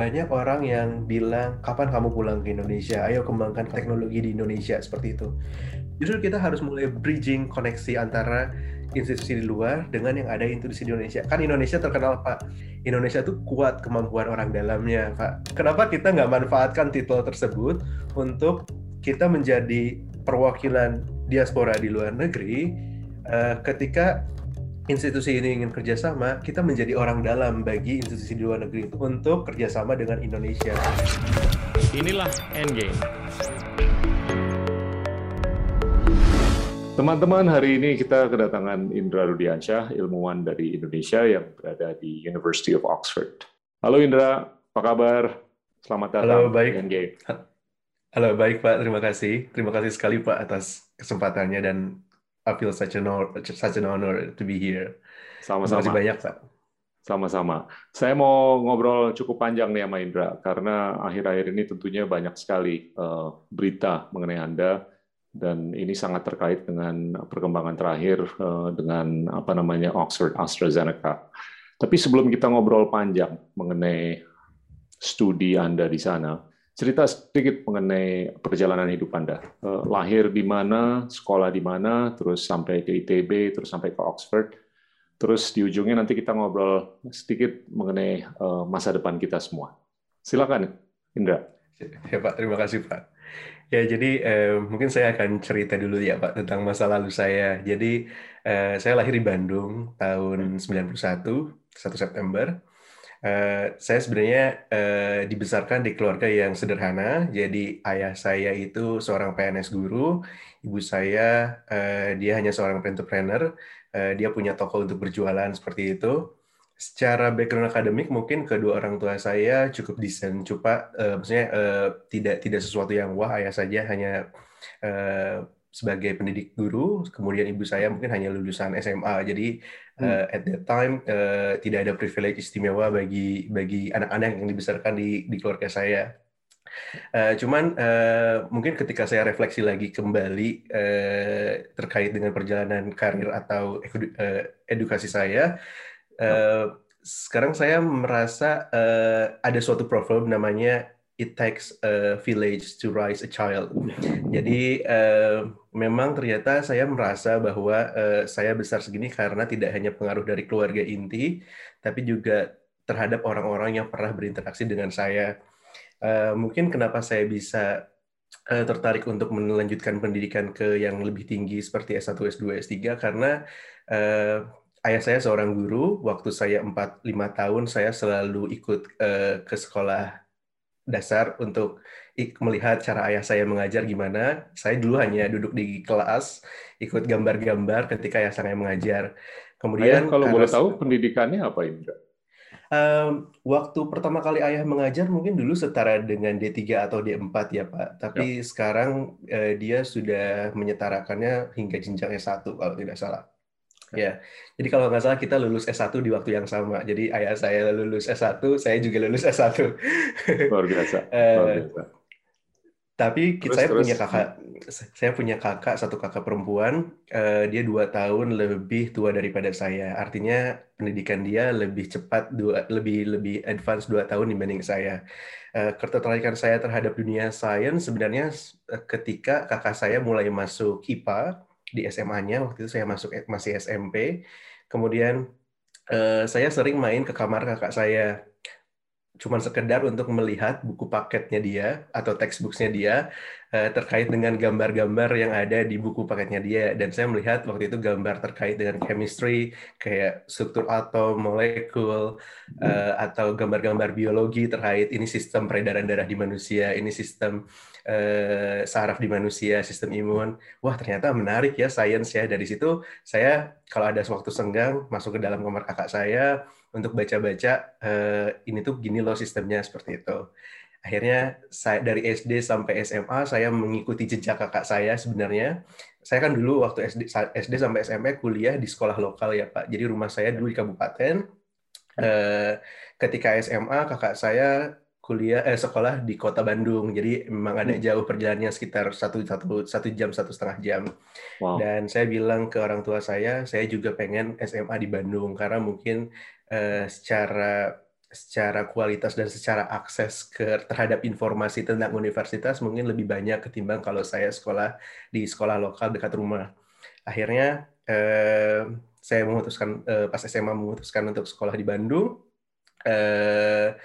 banyak orang yang bilang kapan kamu pulang ke Indonesia, ayo kembangkan teknologi di Indonesia seperti itu. Justru kita harus mulai bridging koneksi antara institusi di luar dengan yang ada institusi di Indonesia. Kan Indonesia terkenal Pak, Indonesia tuh kuat kemampuan orang dalamnya Pak. Kenapa kita nggak manfaatkan titel tersebut untuk kita menjadi perwakilan diaspora di luar negeri uh, ketika institusi ini ingin kerjasama, kita menjadi orang dalam bagi institusi di luar negeri itu untuk kerjasama dengan Indonesia. Inilah Endgame. Teman-teman, hari ini kita kedatangan Indra Rudiansyah, ilmuwan dari Indonesia yang berada di University of Oxford. Halo Indra, apa kabar? Selamat datang Halo, baik. di Endgame. Halo, baik Pak. Terima kasih. Terima kasih sekali Pak atas kesempatannya dan I feel such an honor, such an honor to be here. Sama-sama. Terima kasih banyak, Pak. Sama-sama. Saya mau ngobrol cukup panjang nih sama Indra, karena akhir-akhir ini tentunya banyak sekali uh, berita mengenai Anda, dan ini sangat terkait dengan perkembangan terakhir uh, dengan apa namanya Oxford AstraZeneca. Tapi sebelum kita ngobrol panjang mengenai studi Anda di sana, cerita sedikit mengenai perjalanan hidup Anda. Eh, lahir di mana, sekolah di mana, terus sampai ke ITB, terus sampai ke Oxford. Terus di ujungnya nanti kita ngobrol sedikit mengenai eh, masa depan kita semua. Silakan, Indra. Ya Pak, terima kasih Pak. Ya jadi eh, mungkin saya akan cerita dulu ya Pak tentang masa lalu saya. Jadi eh, saya lahir di Bandung tahun 91, 1 September. Uh, saya sebenarnya uh, dibesarkan di keluarga yang sederhana. Jadi ayah saya itu seorang PNS guru, ibu saya uh, dia hanya seorang entrepreneur. Uh, dia punya toko untuk berjualan seperti itu. Secara background akademik mungkin kedua orang tua saya cukup desain, coba uh, maksudnya uh, tidak tidak sesuatu yang wah ayah saja hanya uh, sebagai pendidik guru, kemudian ibu saya mungkin hanya lulusan SMA. Jadi hmm. uh, at that time uh, tidak ada privilege istimewa bagi bagi anak-anak yang dibesarkan di di keluarga saya. Uh, cuman uh, mungkin ketika saya refleksi lagi kembali uh, terkait dengan perjalanan karir atau edu uh, edukasi saya, uh, sekarang saya merasa uh, ada suatu problem namanya it takes a village to raise a child. Jadi uh, memang ternyata saya merasa bahwa uh, saya besar segini karena tidak hanya pengaruh dari keluarga inti, tapi juga terhadap orang-orang yang pernah berinteraksi dengan saya. Uh, mungkin kenapa saya bisa uh, tertarik untuk melanjutkan pendidikan ke yang lebih tinggi seperti S1, S2, S3 karena uh, ayah saya seorang guru. Waktu saya 4-5 tahun saya selalu ikut uh, ke sekolah dasar untuk melihat cara ayah saya mengajar gimana. Saya dulu hanya duduk di kelas, ikut gambar-gambar ketika ayah saya mengajar. Kemudian ayah, kalau boleh tahu pendidikannya apa Indra? Um, waktu pertama kali ayah mengajar mungkin dulu setara dengan D3 atau D4 ya Pak. Tapi ya. sekarang uh, dia sudah menyetarakannya hingga jenjang S1 kalau tidak salah. Ya, jadi kalau nggak salah kita lulus S1 di waktu yang sama. Jadi ayah saya lulus S1, saya juga lulus S1. Luar biasa. Eh, Luar biasa. Tapi terus, saya terus. punya kakak, saya punya kakak satu kakak perempuan. Uh, dia dua tahun lebih tua daripada saya. Artinya pendidikan dia lebih cepat, dua, lebih lebih advance dua tahun dibanding saya. Uh, ketertarikan saya terhadap dunia sains sebenarnya ketika kakak saya mulai masuk IPA di SMA-nya waktu itu saya masuk masih SMP. Kemudian uh, saya sering main ke kamar kakak saya cuma sekedar untuk melihat buku paketnya dia atau textbooksnya dia uh, terkait dengan gambar-gambar yang ada di buku paketnya dia dan saya melihat waktu itu gambar terkait dengan chemistry kayak struktur atom, molekul uh, atau gambar-gambar biologi terkait ini sistem peredaran darah di manusia, ini sistem uh, saraf di manusia, sistem imun. Wah ternyata menarik ya sains ya dari situ saya kalau ada waktu senggang masuk ke dalam kamar kakak saya untuk baca-baca uh, ini tuh gini loh sistemnya seperti itu. Akhirnya saya dari SD sampai SMA saya mengikuti jejak kakak saya sebenarnya. Saya kan dulu waktu SD SD sampai SMA kuliah di sekolah lokal ya Pak. Jadi rumah saya dulu di kabupaten. Uh, ketika SMA kakak saya kuliah eh, sekolah di kota Bandung jadi memang ada hmm. jauh perjalanannya sekitar satu satu satu jam satu setengah jam wow. dan saya bilang ke orang tua saya saya juga pengen SMA di Bandung karena mungkin uh, secara secara kualitas dan secara akses ke terhadap informasi tentang universitas mungkin lebih banyak ketimbang kalau saya sekolah di sekolah lokal dekat rumah. Akhirnya eh, saya memutuskan eh, pas SMA memutuskan untuk sekolah di Bandung. Eh,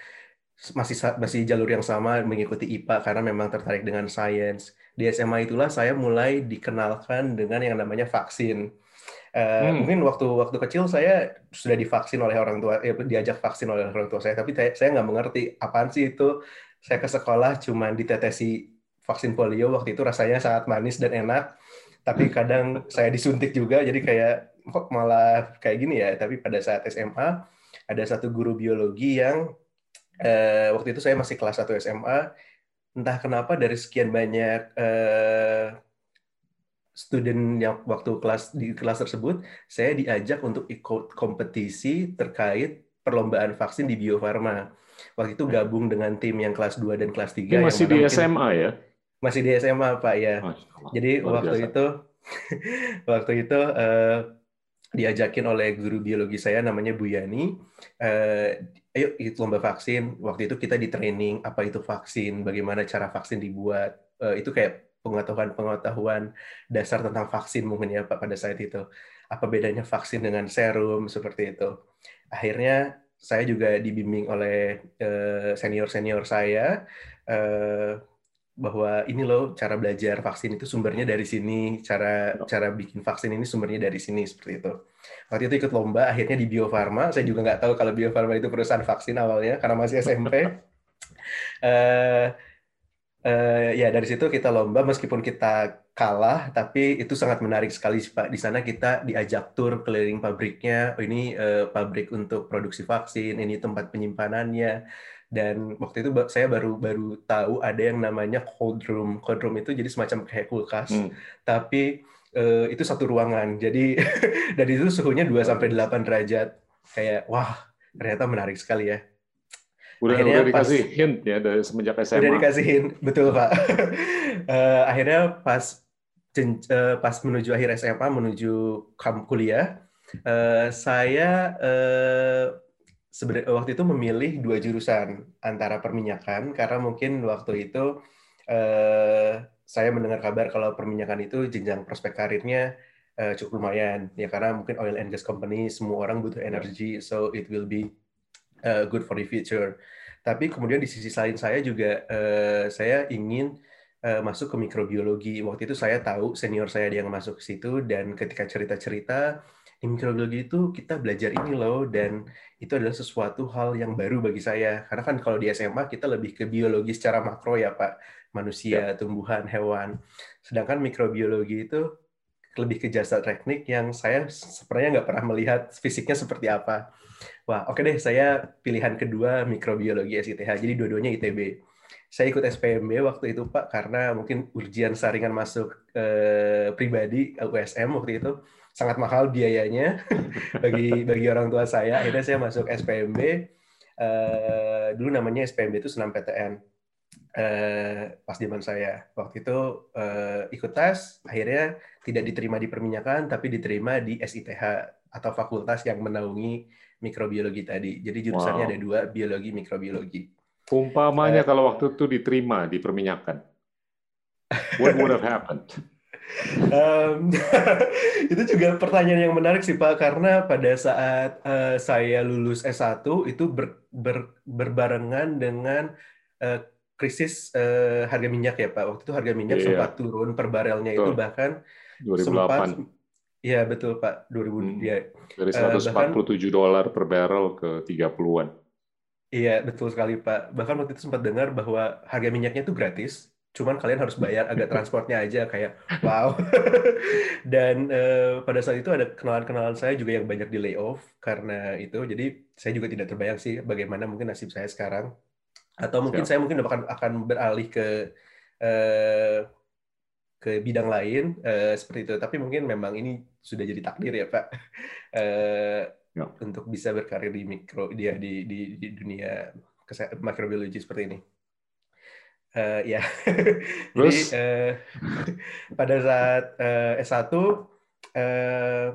masih masih jalur yang sama mengikuti IPA karena memang tertarik dengan sains. Di SMA itulah saya mulai dikenalkan dengan yang namanya vaksin. Uh, hmm. Mungkin waktu waktu kecil saya sudah divaksin oleh orang tua, eh, diajak vaksin oleh orang tua saya, tapi saya nggak mengerti apaan sih itu. Saya ke sekolah cuma ditetesi vaksin polio waktu itu rasanya sangat manis dan enak, tapi kadang saya disuntik juga, jadi kayak kok malah kayak gini ya. Tapi pada saat SMA ada satu guru biologi yang eh, waktu itu saya masih kelas 1 SMA, entah kenapa dari sekian banyak eh, student yang waktu kelas di kelas tersebut, saya diajak untuk ikut kompetisi terkait perlombaan vaksin di Bio Farma. Waktu itu gabung dengan tim yang kelas 2 dan kelas 3. Ini masih di SMA ya? Masih di SMA, Pak, ya. Jadi waktu biasa. itu waktu itu uh, diajakin oleh guru biologi saya namanya Bu Yani. Uh, ayo ikut lomba vaksin. Waktu itu kita di training apa itu vaksin, bagaimana cara vaksin dibuat. Uh, itu kayak pengetahuan-pengetahuan dasar tentang vaksin mungkin ya Pak pada saat itu. Apa bedanya vaksin dengan serum seperti itu. Akhirnya saya juga dibimbing oleh eh, senior-senior saya eh, bahwa ini loh cara belajar vaksin itu sumbernya dari sini, cara cara bikin vaksin ini sumbernya dari sini seperti itu. Waktu itu ikut lomba, akhirnya di Bio Farma. Saya juga nggak tahu kalau Bio Farma itu perusahaan vaksin awalnya karena masih SMP. uh, uh, ya dari situ kita lomba meskipun kita kalah, tapi itu sangat menarik sekali Pak. Di sana kita diajak tur keliling pabriknya. Oh, ini uh, pabrik untuk produksi vaksin, ini tempat penyimpanannya dan waktu itu saya baru baru tahu ada yang namanya cold room cold room itu jadi semacam kayak kulkas hmm. tapi uh, itu satu ruangan jadi dan itu suhunya 2 sampai delapan derajat kayak wah ternyata menarik sekali ya Udah, akhirnya udah dikasih pas, hint ya dari semenjak SMA. Udah dikasih hint, betul Pak. uh, akhirnya pas uh, pas menuju akhir SMA, menuju kamp kuliah, uh, saya uh, sebenarnya waktu itu memilih dua jurusan antara perminyakan karena mungkin waktu itu eh, saya mendengar kabar kalau perminyakan itu jenjang prospek karirnya eh, cukup lumayan ya karena mungkin oil and gas company semua orang butuh energi so it will be uh, good for the future. Tapi kemudian di sisi lain saya juga uh, saya ingin uh, masuk ke mikrobiologi. Waktu itu saya tahu senior saya yang masuk ke situ dan ketika cerita-cerita di mikrobiologi itu kita belajar ini loh dan itu adalah sesuatu hal yang baru bagi saya karena kan kalau di SMA kita lebih ke biologi secara makro ya Pak manusia, ya. tumbuhan, hewan. Sedangkan mikrobiologi itu lebih ke jasa teknik yang saya sebenarnya nggak pernah melihat fisiknya seperti apa. Wah, oke deh, saya pilihan kedua mikrobiologi SITH. Jadi dua-duanya ITB. Saya ikut SPMB waktu itu Pak karena mungkin ujian saringan masuk eh, pribadi USM waktu itu sangat mahal biayanya bagi bagi orang tua saya. Akhirnya saya masuk SPMB. Eh, dulu namanya SPMB itu Senam PTN. Eh, pas zaman saya waktu itu uh, ikut tes, akhirnya tidak diterima di perminyakan, tapi diterima di SITH atau fakultas yang menaungi mikrobiologi tadi. Jadi jurusannya wow. ada dua, biologi, mikrobiologi. Umpamanya uh, kalau waktu itu diterima di perminyakan, what would have happened? um, itu juga pertanyaan yang menarik sih Pak karena pada saat uh, saya lulus S1 itu ber, ber, berbarengan dengan uh, krisis uh, harga minyak ya Pak. Waktu itu harga minyak yeah. sempat turun per barelnya itu bahkan 2008. sempat Iya betul Pak 2000 hmm. ya. Dari 147 uh, bahkan, dolar per barrel ke 30-an. Iya betul sekali Pak. Bahkan waktu itu sempat dengar bahwa harga minyaknya itu gratis cuman kalian harus bayar agak transportnya aja kayak wow dan uh, pada saat itu ada kenalan-kenalan saya juga yang banyak di layoff karena itu jadi saya juga tidak terbayang sih bagaimana mungkin nasib saya sekarang atau mungkin Siap. saya mungkin akan akan beralih ke uh, ke bidang lain uh, seperti itu tapi mungkin memang ini sudah jadi takdir ya pak uh, ya. untuk bisa berkarir di mikro dia di, di di dunia mikrobiologi seperti ini uh, ya. Jadi uh, pada saat uh, S1 uh,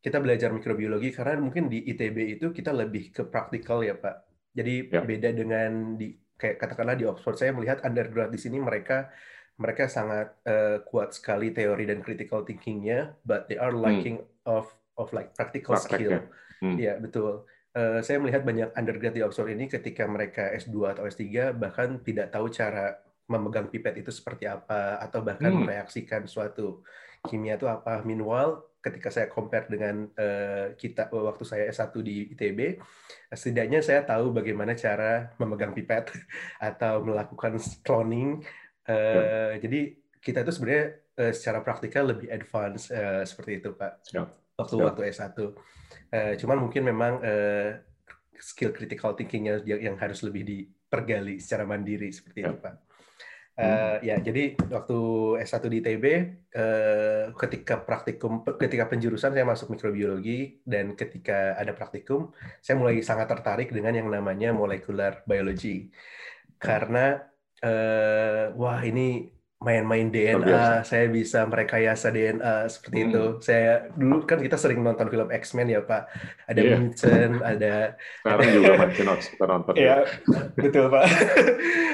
kita belajar mikrobiologi karena mungkin di ITB itu kita lebih ke praktikal ya Pak. Jadi Ya. beda dengan di kayak katakanlah di Oxford saya melihat undergrad di sini mereka mereka sangat eh, kuat sekali teori dan critical thinking-nya, but they are lacking of of like practical skill. Hmm. Prakteknya. Hmm. Iya, betul. Eh, saya melihat banyak undergrad di Oxford ini ketika mereka S2 atau S3 bahkan tidak tahu cara memegang pipet itu seperti apa atau bahkan Hmm. mereaksikan suatu kimia itu apa. Meanwhile, ketika saya compare dengan eh, kita waktu saya S1 di ITB, setidaknya saya tahu bagaimana cara memegang pipet atau melakukan cloning. Eh, Jadi kita itu sebenarnya eh, secara praktikal lebih advance eh, seperti itu, Pak. Waktu waktu S1. Eh, cuman mungkin memang eh, skill critical thinking-nya yang, yang harus lebih dipergali secara mandiri seperti itu. Pak. Eh, ya, jadi waktu S1 di ITB, eh, ketika praktikum, ketika penjurusan saya masuk mikrobiologi dan ketika ada praktikum, saya mulai sangat tertarik dengan yang namanya molecular biology. Karena eh, wah ini main-main. DNA, saya bisa merekayasa DNA seperti Hmm. itu. Saya dulu kan kita sering nonton film X-Men ya, Pak. Ada Iya. mutant, ada Sekarang juga masih nonton. Iya, betul Pak.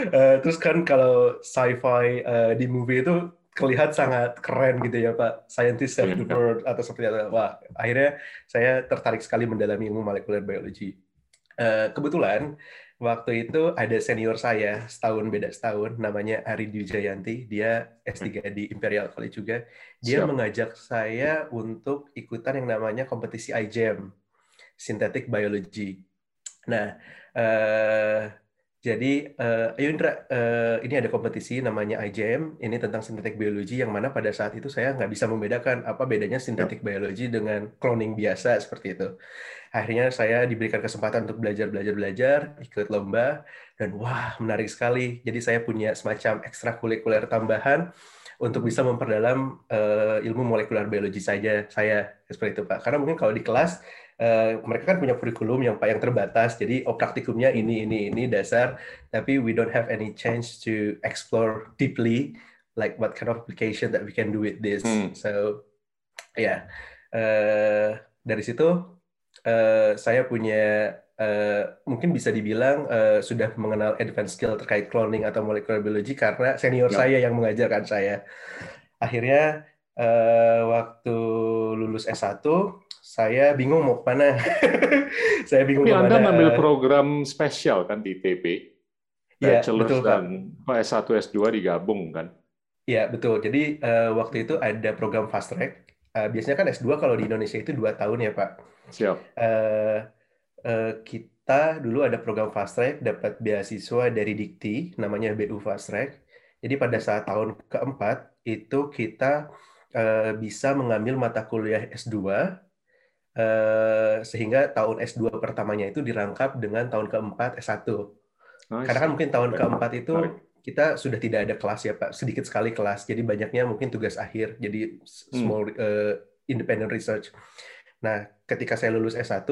Eh, terus kan kalau sci-fi eh, di movie itu kelihatan sangat keren gitu ya Pak. Scientist save the Iya. world atau seperti itu. Wah, akhirnya saya tertarik sekali mendalami ilmu molecular biology. Eh, kebetulan waktu itu ada senior saya setahun beda setahun namanya Ari Dwi. Dia S3 di Imperial College juga. Dia Siap. mengajak saya untuk ikutan yang namanya kompetisi iGEM, Synthetic Biology. Nah, eh, jadi, eh, ayo Indra, eh, ini ada kompetisi namanya IJM, ini tentang synthetic biology, yang mana pada saat itu saya nggak bisa membedakan apa bedanya synthetic biology dengan cloning biasa seperti itu. Akhirnya saya diberikan kesempatan untuk belajar, belajar, belajar, ikut lomba, dan wah menarik sekali. Jadi saya punya semacam ekstrakurikuler tambahan untuk bisa memperdalam eh, ilmu molekular biologi saja saya seperti itu Pak. Karena mungkin kalau di kelas eh, mereka kan punya kurikulum yang yang terbatas, jadi oh praktikumnya ini ini ini dasar, tapi we don't have any chance to explore deeply like what kind of application that we can do with this. Hmm. So ya eh, dari situ eh, saya punya eh, mungkin bisa dibilang eh, sudah mengenal advanced skill terkait cloning atau molecular biology karena senior Ya. saya yang mengajarkan saya. Akhirnya eh, waktu lulus S1 saya bingung mau ke mana. saya bingung Tapi Anda ke mana. ngambil program spesial kan di ITB, Iya, betul, Pak. dan oh, S1, S2 digabung kan? Iya, betul. Jadi eh, waktu itu ada program fast track. Eh, biasanya kan S2 kalau di Indonesia itu dua tahun ya, Pak. Siap. Eh, eh, kita dulu ada program fast track, dapat beasiswa dari Dikti, namanya BU Fast Track. Jadi pada saat tahun keempat itu kita bisa mengambil mata kuliah S2 eh, sehingga tahun S2 pertamanya itu dirangkap dengan tahun keempat S1. Nice. Karena kan mungkin tahun keempat itu kita sudah tidak ada kelas ya Pak, sedikit sekali kelas. Jadi banyaknya mungkin tugas akhir, jadi small eh, independent research. Nah, ketika saya lulus S1,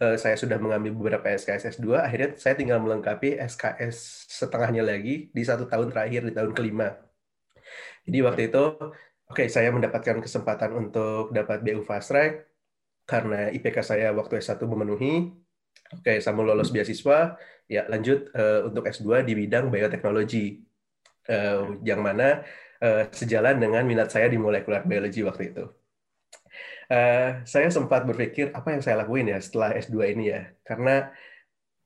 eh, saya sudah mengambil beberapa SKS S2, akhirnya saya tinggal melengkapi SKS setengahnya lagi di satu tahun terakhir, di tahun kelima. Jadi waktu itu, oke, saya mendapatkan kesempatan untuk dapat BU Fast Track, karena IPK saya waktu S1 memenuhi, oke, sama lolos beasiswa, ya lanjut eh, untuk S2 di bidang bioteknologi, Eh, yang mana eh, sejalan dengan minat saya di molecular biology waktu itu. Eh, saya sempat berpikir apa yang saya lakuin ya setelah S2 ini ya, karena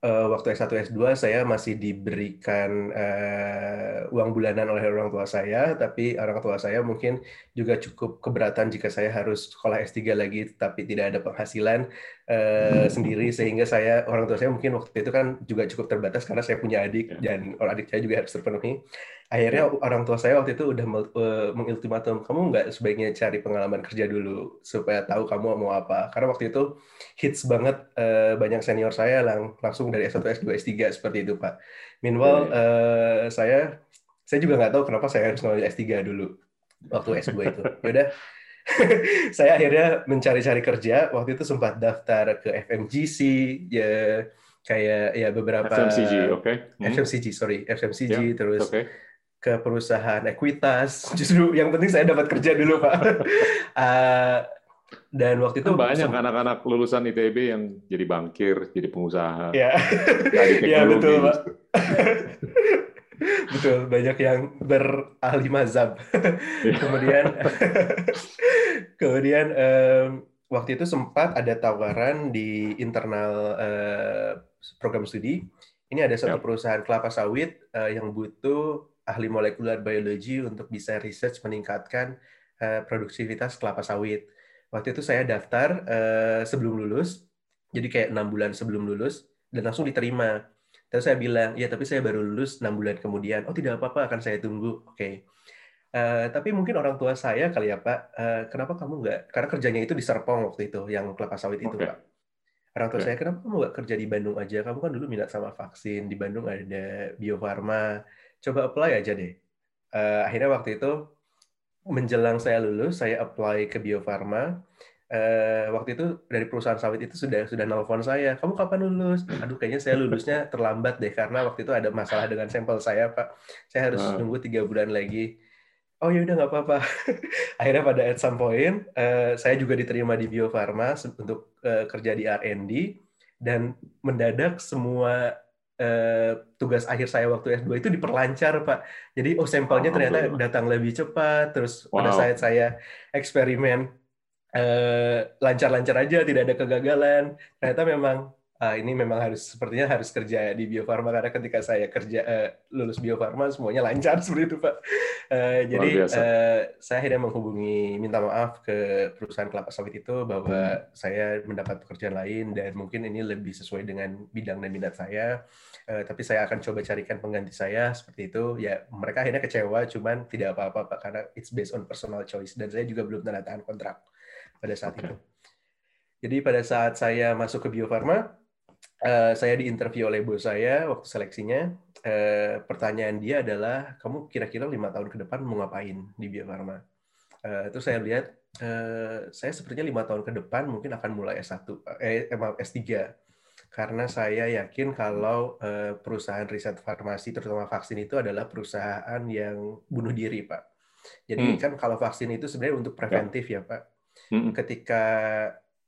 eh, waktu S1 S2 saya masih diberikan eh, uang bulanan oleh orang tua saya, tapi orang tua saya mungkin juga cukup keberatan jika saya harus sekolah S3 lagi, tapi tidak ada penghasilan eh, sendiri, sehingga saya orang tua saya mungkin waktu itu kan juga cukup terbatas karena saya punya adik Ya. dan orang adik saya juga harus terpenuhi. Akhirnya orang tua saya waktu itu udah eh, mengultimatum, kamu nggak sebaiknya cari pengalaman kerja dulu supaya tahu kamu mau apa. Karena waktu itu hits banget eh, banyak senior saya lang langsung dari S1, S2, S3 seperti itu Pak. Meanwhile eh, saya saya juga nggak tahu kenapa saya harus ngambil S3 dulu waktu S2 itu. Yaudah, saya akhirnya mencari-cari kerja. Waktu itu sempat daftar ke FMGC, ya kayak ya beberapa FMCG, oke? Hmm, FMCG, sorry, FMCG, Ya, terus Oke. ke perusahaan ekuitas. Justru yang penting saya dapat kerja dulu, Pak. Eh, Dan waktu itu Kan banyak anak-anak lulusan ITB yang jadi bankir, jadi pengusaha, ya, ya betul pak. Betul banyak yang berahli mazhab. Iya. Kemudian, kemudian em, waktu itu sempat ada tawaran di internal eh, program studi. Ini ada satu Yap. perusahaan kelapa sawit eh, yang butuh ahli molekular biology untuk bisa research meningkatkan eh, produktivitas kelapa sawit. Waktu itu saya daftar eh, sebelum lulus, jadi kayak enam bulan sebelum lulus dan langsung diterima. Terus saya bilang, ya tapi saya baru lulus enam bulan kemudian. Oh tidak apa-apa, akan saya tunggu. Oke. Eh, tapi mungkin orang tua saya kali ya Pak, eh, kenapa kamu nggak? Karena kerjanya itu di Serpong waktu itu, yang kelapa sawit itu Oke. Pak. Orang tua Oke. saya, kenapa kamu nggak kerja di Bandung aja? Kamu kan dulu minat sama vaksin. Di Bandung ada Bio Farma. Coba apply aja deh. Eh, akhirnya waktu itu menjelang saya lulus, saya apply ke Bio Farma. Eh, waktu itu dari perusahaan sawit itu sudah sudah nelpon saya. Kamu kapan lulus? Aduh, kayaknya saya lulusnya terlambat deh karena waktu itu ada masalah dengan sampel saya, Pak. Saya harus Ah. nunggu tiga bulan lagi. Oh ya udah nggak apa-apa. Akhirnya pada at some point, eh, saya juga diterima di Bio Farma untuk eh, kerja di R&D dan mendadak semua eh, tugas akhir saya waktu S2 itu diperlancar, Pak. Jadi oh sampelnya ternyata datang lebih cepat. Terus pada Wow. saat saya eksperimen lancar-lancar aja, tidak ada kegagalan. Ternyata memang ah, ini memang harus sepertinya harus kerja di Bio Farma karena ketika saya kerja eh, lulus Bio Farma semuanya lancar seperti itu, Pak. Eh, jadi eh, saya akhirnya menghubungi minta maaf ke perusahaan kelapa sawit itu bahwa saya mendapat pekerjaan lain dan mungkin ini lebih sesuai dengan bidang dan minat saya. Eh, tapi saya akan coba carikan pengganti saya seperti itu. Ya mereka akhirnya kecewa, cuman tidak apa-apa Pak karena it's based on personal choice dan saya juga belum tanda tangan kontrak pada saat Oke. itu. Jadi pada saat saya masuk ke Bio Farma, eh, saya diinterview oleh bos saya waktu seleksinya. Eh, pertanyaan dia adalah, kamu kira-kira lima tahun ke depan mau ngapain di Bio Farma? Eh, terus saya lihat, saya sepertinya lima tahun ke depan mungkin akan mulai S1, eh, eh, maaf, S3. Karena saya yakin kalau perusahaan riset farmasi, terutama vaksin itu adalah perusahaan yang bunuh diri, Pak. Jadi Hmm. kan kalau vaksin itu sebenarnya untuk preventif ya, Pak Mm-mm. ketika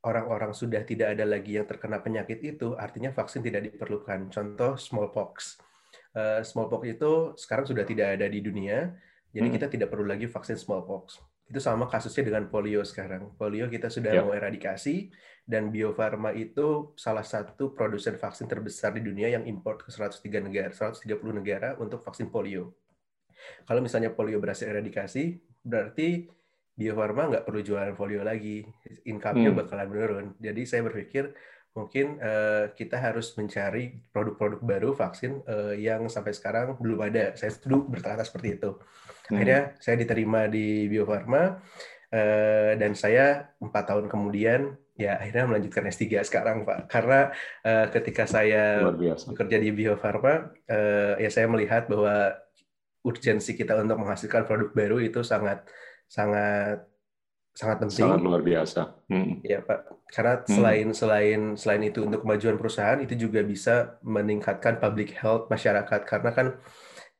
orang-orang sudah tidak ada lagi yang terkena penyakit itu, artinya vaksin tidak diperlukan. Contoh smallpox. Eh, smallpox itu sekarang sudah tidak ada di dunia, jadi Hmm. kita tidak perlu lagi vaksin smallpox. Itu sama kasusnya dengan polio sekarang. Polio kita sudah Ya. mau eradikasi, dan Bio Farma itu salah satu produsen vaksin terbesar di dunia yang import ke 103 negara, 130 negara untuk vaksin polio. Kalau misalnya polio berhasil eradikasi, berarti Bio Farma nggak perlu jualan polio lagi, income-nya Hmm. bakalan menurun. Jadi saya berpikir mungkin eh, kita harus mencari produk-produk baru vaksin eh, yang sampai sekarang belum ada. Saya dulu berkata seperti itu. Hmm. Akhirnya saya diterima di Bio Farma eh, dan saya empat tahun kemudian ya akhirnya melanjutkan S3 sekarang Pak. Karena eh, ketika saya bekerja di Bio Farma, eh, ya saya melihat bahwa urgensi kita untuk menghasilkan produk baru itu sangat sangat sangat penting. Sangat luar biasa. Mm. Ya Pak, karena Hmm. selain selain selain itu untuk kemajuan perusahaan itu juga bisa meningkatkan public health masyarakat karena kan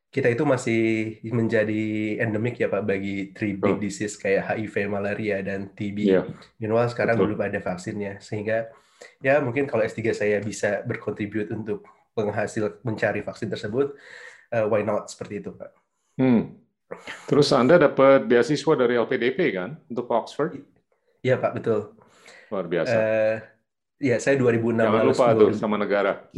kita itu masih menjadi endemik ya Pak bagi three big Betul. disease kayak HIV, malaria dan TB. Iya. Meanwhile sekarang Betul. belum ada vaksinnya sehingga ya mungkin kalau S3 saya bisa berkontribut untuk penghasil mencari vaksin tersebut, eh, why not seperti itu Pak. Hmm. Terus Anda dapat beasiswa dari LPDP kan untuk Oxford? Iya Pak, betul. Luar biasa. Eh, ya saya 2006 Jangan lupa tuh sama negara.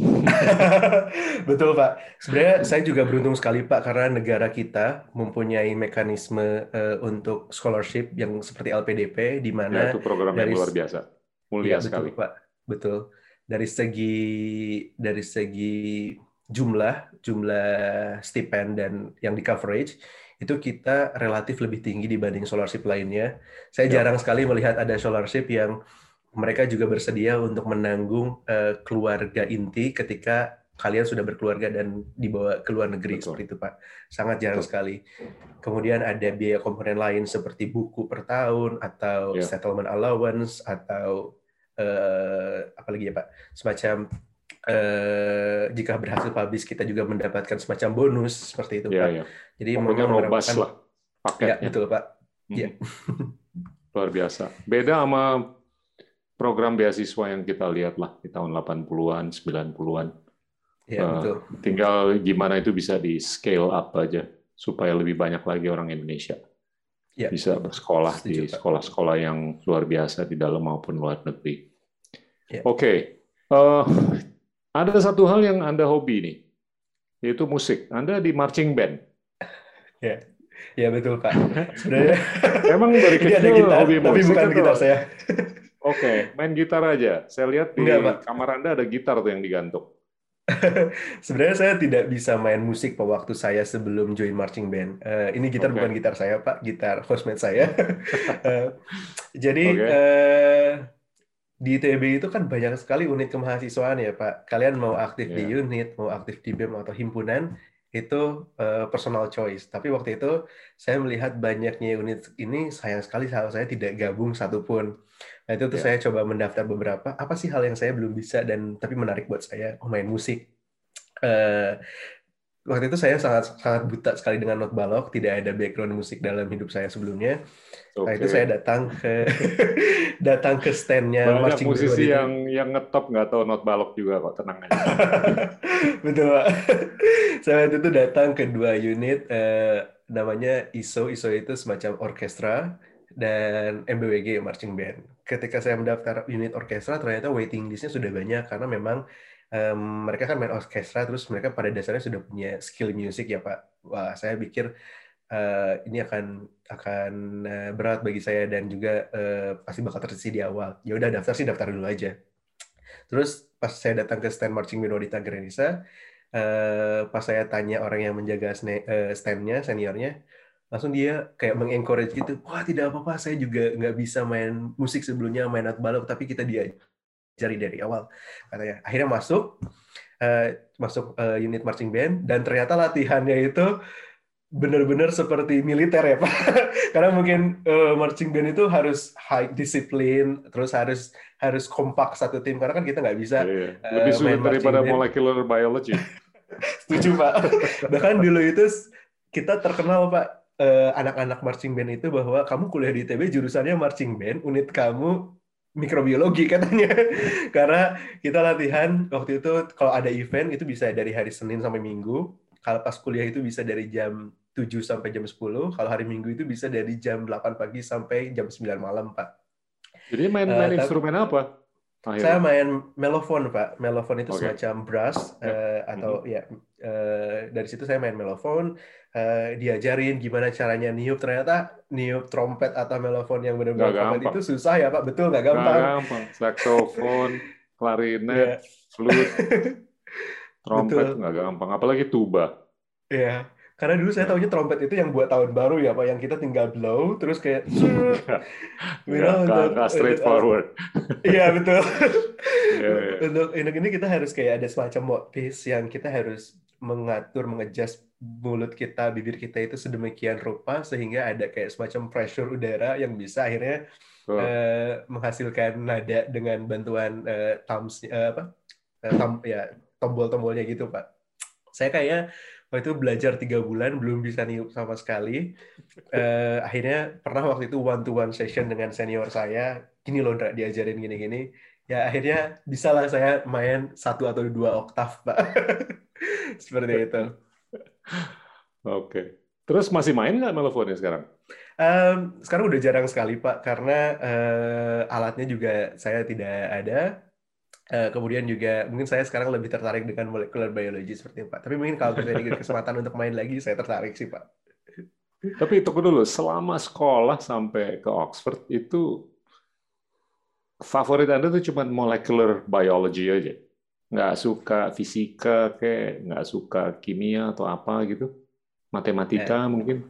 Betul Pak. Sebenarnya saya juga beruntung sekali Pak karena negara kita mempunyai mekanisme eh, untuk scholarship yang seperti LPDP di Ya, mana itu program yang dari luar biasa. Mulia betul sekali. Pak. Betul. Dari segi dari segi jumlah jumlah stipend dan yang di coverage itu kita relatif lebih tinggi dibanding scholarship lainnya. Saya Ya. jarang sekali melihat ada scholarship yang mereka juga bersedia untuk menanggung eh, keluarga inti ketika kalian sudah berkeluarga dan dibawa ke luar negeri Betul. seperti itu Pak. Sangat jarang Betul. sekali. Kemudian ada biaya komponen lain seperti buku per tahun atau Ya. settlement allowance atau eh, apa lagi ya Pak? Semacam eh, jika berhasil publish kita juga mendapatkan semacam bonus seperti itu Ya, Pak. ya. Jadi Pokoknya merupakan- lah Ya, paketnya. betul Pak. Hmm. Iya. luar biasa. Beda sama program beasiswa yang kita lihat lah di tahun 80-an, 90-an. Ya, Uh, betul. tinggal gimana itu bisa di scale up aja supaya lebih banyak lagi orang Indonesia Ya, bisa bersekolah Setuju, di sekolah-sekolah yang luar biasa di dalam maupun luar negeri. Ya. Oke, Eh, ada satu hal yang Anda hobi nih, yaitu musik. Anda di marching band. ya, ya betul Pak. Sebenarnya Emang dari ini ada kecil gitar, hobi tapi musik bukan atau- gitar saya. Oke, main gitar aja. Saya lihat di Enggak, Pak. kamar Anda ada gitar tuh yang digantung. Sebenarnya saya tidak bisa main musik pada waktu saya sebelum join marching band. Eh, ini gitar Oke. bukan gitar saya, Pak, gitar housemate saya. Eh, jadi Oke. eh, di ITB itu kan banyak sekali unit kemahasiswaan ya, Pak. Kalian mau aktif di Iya. unit, mau aktif di BEM atau himpunan, itu eh, personal choice. Tapi waktu itu saya melihat banyaknya unit ini, sayang sekali saya saya tidak gabung satupun. Nah, itu tuh Iya. saya coba mendaftar beberapa. Apa sih hal yang saya belum bisa dan tapi menarik buat saya? Oh, main musik. Eh, waktu itu saya sangat sangat buta sekali dengan not balok, tidak ada background musik dalam hidup saya sebelumnya. Nah, itu saya datang ke datang ke standnya Banyak marching band musisi itu. yang yang ngetop nggak tahu not balok juga kok, tenang aja. Betul, Pak. Saya waktu itu datang ke dua unit eh, namanya ISO. ISO itu semacam orkestra dan MBWG marching band. Ketika saya mendaftar unit orkestra, ternyata waiting listnya sudah banyak karena memang em, mereka kan main orkestra, terus mereka pada dasarnya sudah punya skill music ya, Pak. Wah, saya pikir eh, ini akan akan eh, berat bagi saya dan juga eh, pasti bakal tersisi di awal. Ya udah daftar sih daftar dulu aja. Terus pas saya datang ke stand marching Wanita Grenisa, eh, pas saya tanya orang yang menjaga standnya, seniornya, langsung dia kayak mengencourage gitu, wah tidak apa-apa, saya juga nggak bisa main musik sebelumnya, main alat balok, tapi kita diajari dari awal, katanya. Akhirnya masuk, eh, masuk eh, unit marching band, dan ternyata latihannya itu benar-benar seperti militer ya Pak. Karena mungkin eh, marching band itu harus high disiplin, terus harus harus kompak satu tim. Karena kan kita nggak bisa Iya. Eh, Lebih sulit main marching daripada band. molecular biology. Setuju Pak. Bahkan dulu itu kita terkenal Pak anak-anak marching band itu bahwa kamu kuliah di ITB jurusannya marching band, unit kamu mikrobiologi katanya. Karena kita latihan waktu itu kalau ada event itu bisa dari hari Senin sampai Minggu. Kalau pas kuliah itu bisa dari jam 7 sampai jam 10. Kalau hari Minggu itu bisa dari jam 8 pagi sampai jam 9 malam, Pak. Jadi main main tapi- instrumen apa? Saya main melofon, Pak. Melofon itu Oke. semacam brass Ya. eh, atau ya eh, dari situ saya main melofon, eh, diajarin gimana caranya niup. Ternyata niup trompet atau melofon yang benar-benar itu susah ya, Pak. Betul nggak gampang. gampang. Saxophone, Iya. klarinet, flute, trompet nggak gampang. Apalagi tuba. Iya. Karena dulu saya Ya. tahunya trompet itu yang buat tahun baru ya, Pak. Yang kita tinggal blow, terus kayak You know, nggak- untuk- nggak straightforward. Iya betul. Iya, iya. Untuk untuk ini kita harus kayak ada semacam mouthpiece yang kita harus mengatur, mengejas mulut kita, bibir kita itu sedemikian rupa sehingga ada kayak semacam pressure udara yang bisa akhirnya eh, menghasilkan nada dengan bantuan eh, thumbs eh, apa eh, thumb- ya tombol-tombolnya gitu Pak. Saya kayak waktu itu belajar tiga bulan belum bisa niup sama sekali. Eh, akhirnya pernah waktu itu one to one session dengan senior saya, gini loh Ndra, diajarin gini-gini. Ya akhirnya bisalah saya main satu atau dua oktav Pak. Seperti itu. Oke. Terus masih main nggak melofonnya sekarang? Em, sekarang udah jarang sekali Pak karena eh, alatnya juga saya tidak ada. Eh, kemudian juga mungkin saya sekarang lebih tertarik dengan molecular biology seperti itu Pak. Tapi mungkin kalau saya dikasih kesempatan untuk main lagi, saya tertarik sih Pak. Tapi tunggu dulu, selama sekolah sampai ke Oxford itu favorit Anda tuh cuma molecular biology aja? Nggak suka fisika, kayak nggak suka kimia atau apa gitu? Matematika mungkin?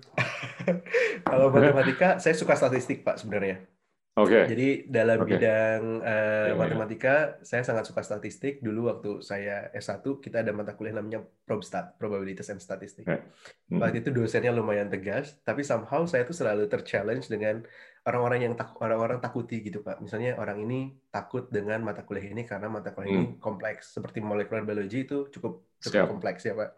Kalau matematika, saya suka statistik Pak sebenarnya. Oke, Jadi dalam Oke. bidang eh, Ya, ya. matematika, saya sangat suka statistik. Dulu waktu saya S1, kita ada mata kuliah namanya ProbStat, Probabilities and Statistics. Oke. Hmm. Waktu itu dosennya lumayan tegas, tapi somehow saya tuh selalu terchallenge dengan orang-orang yang tak orang-orang takuti gitu Pak. Misalnya orang ini takut dengan mata kuliah ini karena mata kuliah ini kompleks. Seperti molecular biology itu cukup cukup Siap. kompleks ya Pak.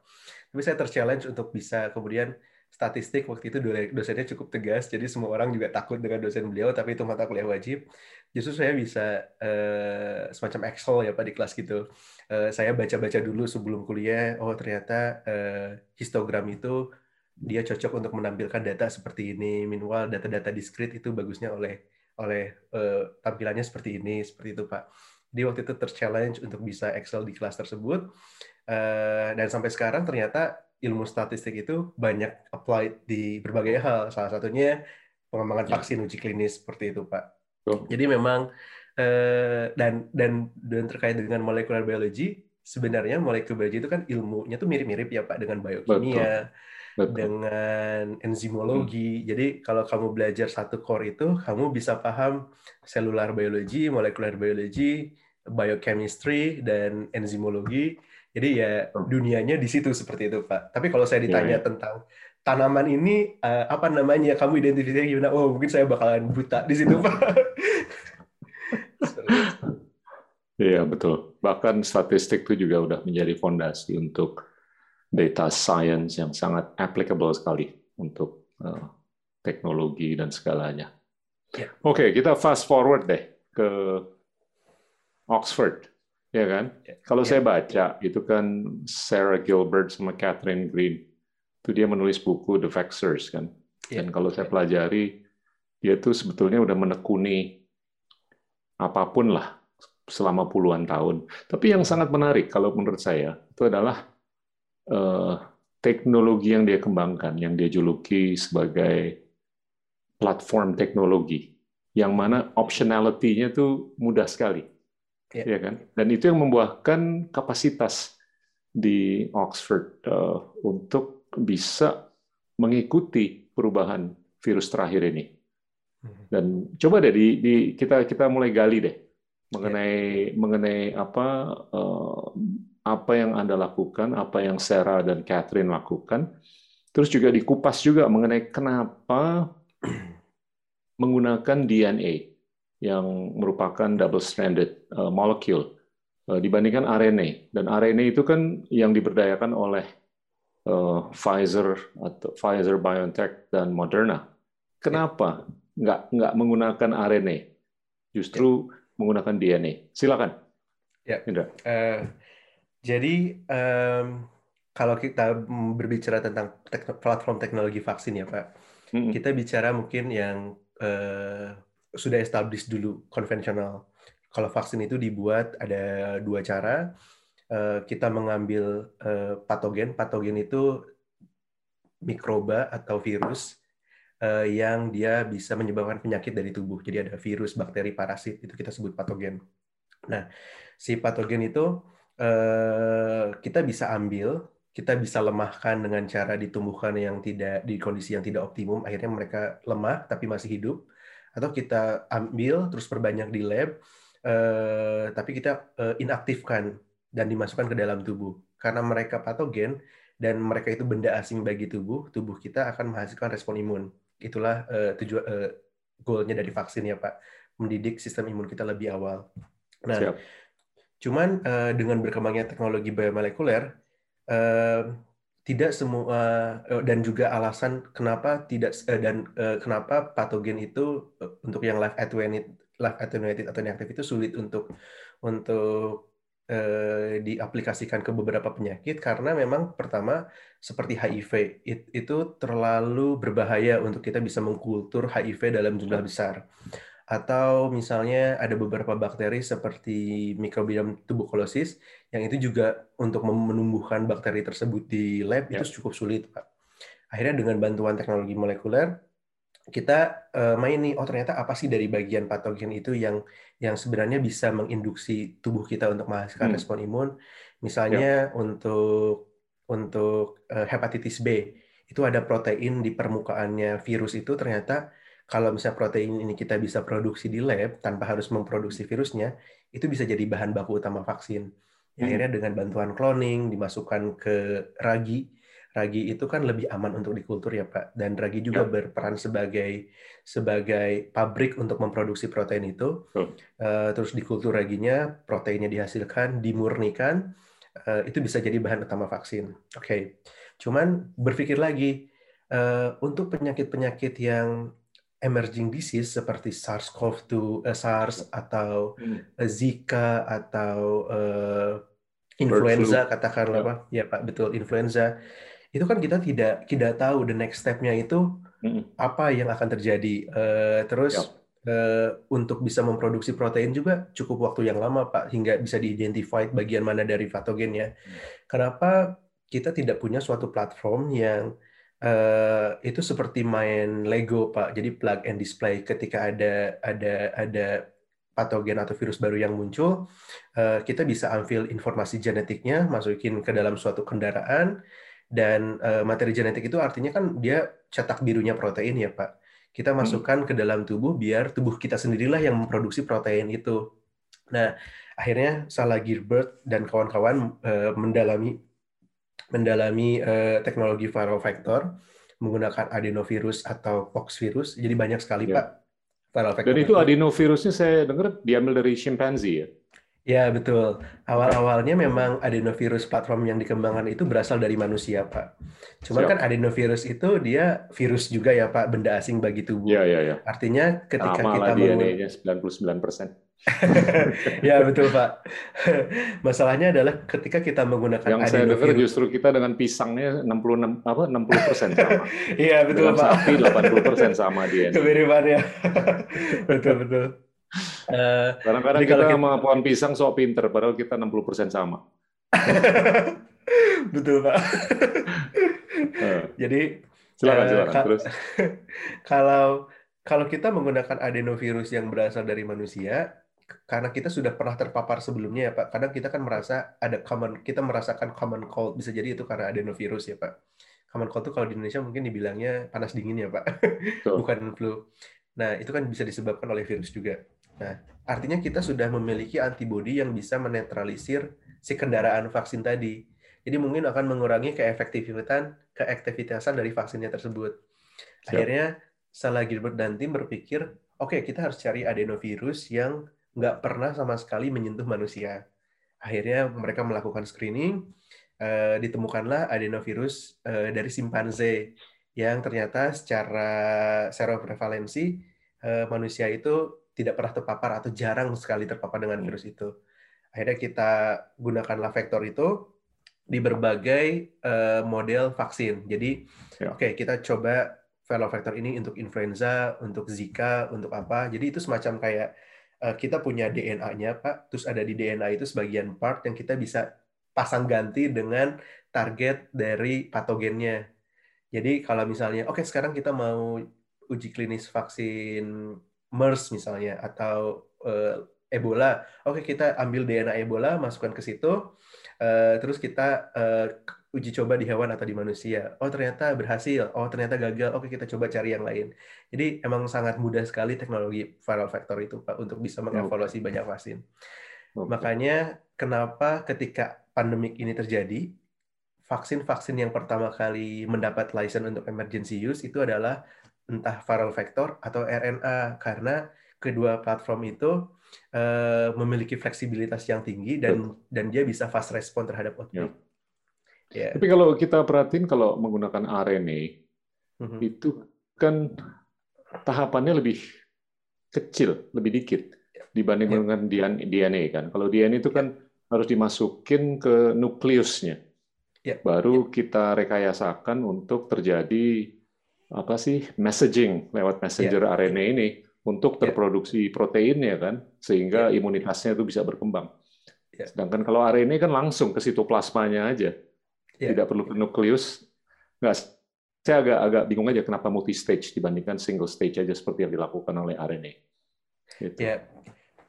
Tapi saya terchallenge untuk bisa kemudian statistik waktu itu dosennya cukup tegas, jadi semua orang juga takut dengan dosen beliau, tapi itu mata kuliah wajib. Justru saya bisa uh, semacam Excel ya Pak di kelas gitu. Uh, saya baca-baca dulu sebelum kuliah, oh ternyata uh, histogram itu dia cocok untuk menampilkan data seperti ini. Minimal data-data diskrit itu bagusnya oleh oleh uh, tampilannya seperti ini, seperti itu Pak. Di waktu itu terchallenge untuk bisa Excel di kelas tersebut. Uh, dan sampai sekarang ternyata ilmu statistik itu banyak applied di berbagai hal. Salah satunya pengembangan ya. vaksin uji klinis seperti itu, Pak. Oh. Jadi memang eh, dan dan dan terkait dengan molekular biology, sebenarnya molekular biology itu kan ilmunya tuh mirip-mirip ya, Pak, dengan biokimia, Betul. Betul. dengan enzimologi. Hmm. Jadi kalau kamu belajar satu core itu, kamu bisa paham cellular biology, molekular biology, biochemistry dan enzimologi jadi ya dunianya di situ seperti itu Pak. Tapi kalau saya iya, ditanya yeah, yeah. tentang tanaman ini uh, apa namanya, kamu identifikasinya gimana? Oh mungkin saya bakalan buta di situ Pak. Iya betul. Bahkan statistik itu juga udah menjadi fondasi untuk data science yang sangat applicable sekali untuk uh, teknologi dan segalanya. Yeah. Oke, okay, kita fast forward deh ke Oxford ya kan? Ya, Kalau ya. saya baca itu kan Sarah Gilbert sama Catherine Green itu dia menulis buku The Vaxxers kan. Ya. Dan kalau saya pelajari dia tuh sebetulnya udah menekuni apa pun lah selama puluhan tahun. Tapi yang sangat menarik kalau menurut saya itu adalah uh, teknologi yang dia kembangkan, yang dia juluki sebagai platform teknologi, yang mana optionality-nya tuh mudah sekali yeah. ya kan? Dan itu yang membuahkan kapasitas di Oxford uh, untuk bisa mengikuti perubahan virus terakhir ini. Hmm. Dan coba deh di, di kita kita mulai gali deh mengenai yeah. mengenai apa uh, apa yang anda lakukan, apa yang Sarah dan Catherine lakukan, terus juga dikupas juga mengenai kenapa menggunakan DNA yang merupakan double-stranded uh, molecule uh, dibandingkan RNA. Dan RNA itu kan yang diberdayakan oleh uh, Pfizer atau Pfizer BioNTech dan Moderna. Kenapa nggak nggak menggunakan RNA, justru ya. menggunakan DNA? Silakan. Ya. Indra. Uh, jadi um, kalau kita berbicara tentang platform teknologi vaksin ya Pak, mm -hmm. kita bicara mungkin yang uh, sudah established dulu konvensional. Kalau vaksin itu dibuat ada dua cara. Eh, kita mengambil eh, patogen. Patogen itu mikroba atau virus eh, yang dia bisa menyebabkan penyakit dari tubuh. Jadi ada virus, bakteri, parasit itu kita sebut patogen. Nah, si patogen itu kita bisa ambil, kita bisa lemahkan dengan cara ditumbuhkan yang tidak di kondisi yang tidak optimum. Akhirnya mereka lemah tapi masih hidup atau kita ambil terus perbanyak di lab eh, tapi kita eh, inaktifkan dan dimasukkan ke dalam tubuh. Karena mereka patogen dan mereka itu benda asing bagi tubuh tubuh kita akan menghasilkan respon imun. Itulah eh, tujuan eh, goalnya dari vaksin ya pak. Mendidik sistem imun kita lebih awal. Nah Siap. cuman eh, dengan berkembangnya teknologi biomolekuler eh, tidak semua eh, dan juga alasan kenapa tidak eh, dan eh, kenapa patogen itu untuk yang live attenuated live attenuated atau inaktif itu sulit untuk untuk diaplikasikan ke beberapa penyakit karena memang pertama seperti HIV itu terlalu berbahaya untuk kita bisa mengkultur HIV dalam jumlah besar atau misalnya ada beberapa bakteri seperti Microbiom tuberculosis yang itu juga untuk menumbuhkan bakteri tersebut di lab yep. itu cukup sulit, Pak. Akhirnya dengan bantuan teknologi molekuler kita uh, main nih, oh ternyata apa sih dari bagian patogen itu yang yang sebenarnya bisa menginduksi tubuh kita untuk menghasilkan hmm. respon imun. Misalnya yep. untuk untuk uh, hepatitis B itu ada protein di permukaannya virus itu ternyata kalau misalnya protein ini kita bisa produksi di lab tanpa harus memproduksi virusnya, itu bisa jadi bahan baku utama vaksin. Ya, akhirnya dengan bantuan cloning dimasukkan ke ragi, ragi itu kan lebih aman untuk dikultur ya Pak. Dan ragi juga ya. berperan sebagai sebagai pabrik untuk memproduksi protein itu. Oh. terus dikultur raginya, proteinnya dihasilkan, dimurnikan, uh, itu bisa jadi bahan utama vaksin. Oke, okay. cuman berpikir lagi uh, untuk penyakit-penyakit yang emerging disease seperti SARS-CoV-2, uh, SARS atau hmm. Zika atau uh, influenza katakanlah ya. Pak, ya Pak betul influenza itu kan kita tidak tidak tahu the next step-nya itu hmm. apa yang akan terjadi. Uh, terus ya. uh, untuk bisa memproduksi protein juga cukup waktu yang lama Pak hingga bisa diidentified bagian mana dari patogennya. Hmm. Kenapa kita tidak punya suatu platform yang uh, itu seperti main Lego pak jadi plug and display ketika ada ada ada patogen atau virus baru yang muncul uh, kita bisa ambil informasi genetiknya masukin ke dalam suatu kendaraan dan uh, materi genetik itu artinya kan dia cetak birunya protein ya pak kita hmm. masukkan hmm. ke dalam tubuh biar tubuh kita sendirilah yang memproduksi protein itu nah akhirnya Salah Gilbert dan kawan-kawan uh, mendalami mendalami uh, teknologi viral vector menggunakan adenovirus atau poxvirus. Jadi banyak sekali ya. Pak viral vector. Dan itu adenovirusnya saya dengar diambil dari chimpanzee ya? Ya betul. Awal-awalnya memang adenovirus platform yang dikembangkan itu berasal dari manusia, Pak. Cuman Siap. kan adenovirus itu dia virus juga ya, Pak, benda asing bagi tubuh. Ya, ya, ya. Artinya ketika Sama kita DNA-nya 99 persen. Ya betul Pak. Masalahnya adalah ketika kita menggunakan yang saya dengar justru kita dengan pisangnya 66 apa 60 persen sama. Iya betul dengan Pak. Sapi 80 persen sama dia. Kemiripannya. betul betul. Uh, Kadang-kadang kita, kita sama pohon pisang sok pinter, padahal kita 60 persen sama. betul Pak. uh. Jadi silakan, uh, silakan. Terus kalau kalau kita menggunakan adenovirus yang berasal dari manusia, karena kita sudah pernah terpapar sebelumnya ya Pak. Kadang kita kan merasa ada common, kita merasakan common cold. Bisa jadi itu karena adenovirus ya Pak. Common cold itu kalau di Indonesia mungkin dibilangnya panas dingin ya Pak, bukan flu. Nah itu kan bisa disebabkan oleh virus juga. Nah artinya kita sudah memiliki antibodi yang bisa menetralisir si kendaraan vaksin tadi. Jadi mungkin akan mengurangi keefektivitasan keefektivitasan dari vaksinnya tersebut. Akhirnya Salah Gilbert dan tim berpikir, oke okay, kita harus cari adenovirus yang nggak pernah sama sekali menyentuh manusia. Akhirnya mereka melakukan screening, uh, ditemukanlah adenovirus uh, dari simpanse yang ternyata secara seroprevalensi uh, manusia itu tidak pernah terpapar atau jarang sekali terpapar dengan virus itu. Akhirnya kita gunakanlah vektor itu di berbagai uh, model vaksin. Jadi, ya. oke okay, kita coba viral vector ini untuk influenza, untuk Zika, untuk apa. Jadi itu semacam kayak Eh, kita punya DNA-nya, Pak. Terus ada di DNA itu sebagian part yang kita bisa pasang ganti dengan target dari patogennya. Jadi kalau misalnya, oke okay, sekarang kita mau uji klinis vaksin MERS misalnya atau uh, Ebola, oke okay, kita ambil DNA Ebola, masukkan ke situ, uh, terus kita uh, uji coba di hewan atau di manusia. Oh ternyata berhasil, oh ternyata gagal. Oke kita coba cari yang lain. Jadi emang sangat mudah sekali teknologi viral vector itu Pak untuk bisa mengevaluasi okay. banyak vaksin. Okay. Makanya kenapa ketika pandemik ini terjadi, vaksin-vaksin yang pertama kali mendapat license untuk emergency use itu adalah entah viral vector atau RNA karena kedua platform itu uh, memiliki fleksibilitas yang tinggi dan dan dia bisa fast respon terhadap outbreak. Yeah. Yeah. Tapi kalau kita perhatiin kalau menggunakan RNA mm-hmm. itu kan tahapannya lebih kecil, lebih dikit dibanding yeah. dengan DNA kan. Kalau DNA itu kan yeah. harus dimasukin ke nukleusnya. Yeah. Baru yeah. kita rekayasakan untuk terjadi apa sih messaging lewat messenger yeah. RNA ini untuk ya. terproduksi yeah. proteinnya kan sehingga yeah. imunitasnya itu bisa berkembang. Yeah. Sedangkan kalau RNA kan langsung ke sitoplasmanya aja yeah. tidak perlu nukleus. Nggak, saya agak agak bingung aja kenapa multi stage dibandingkan single stage aja seperti yang dilakukan oleh RNA. Gitu. Ya,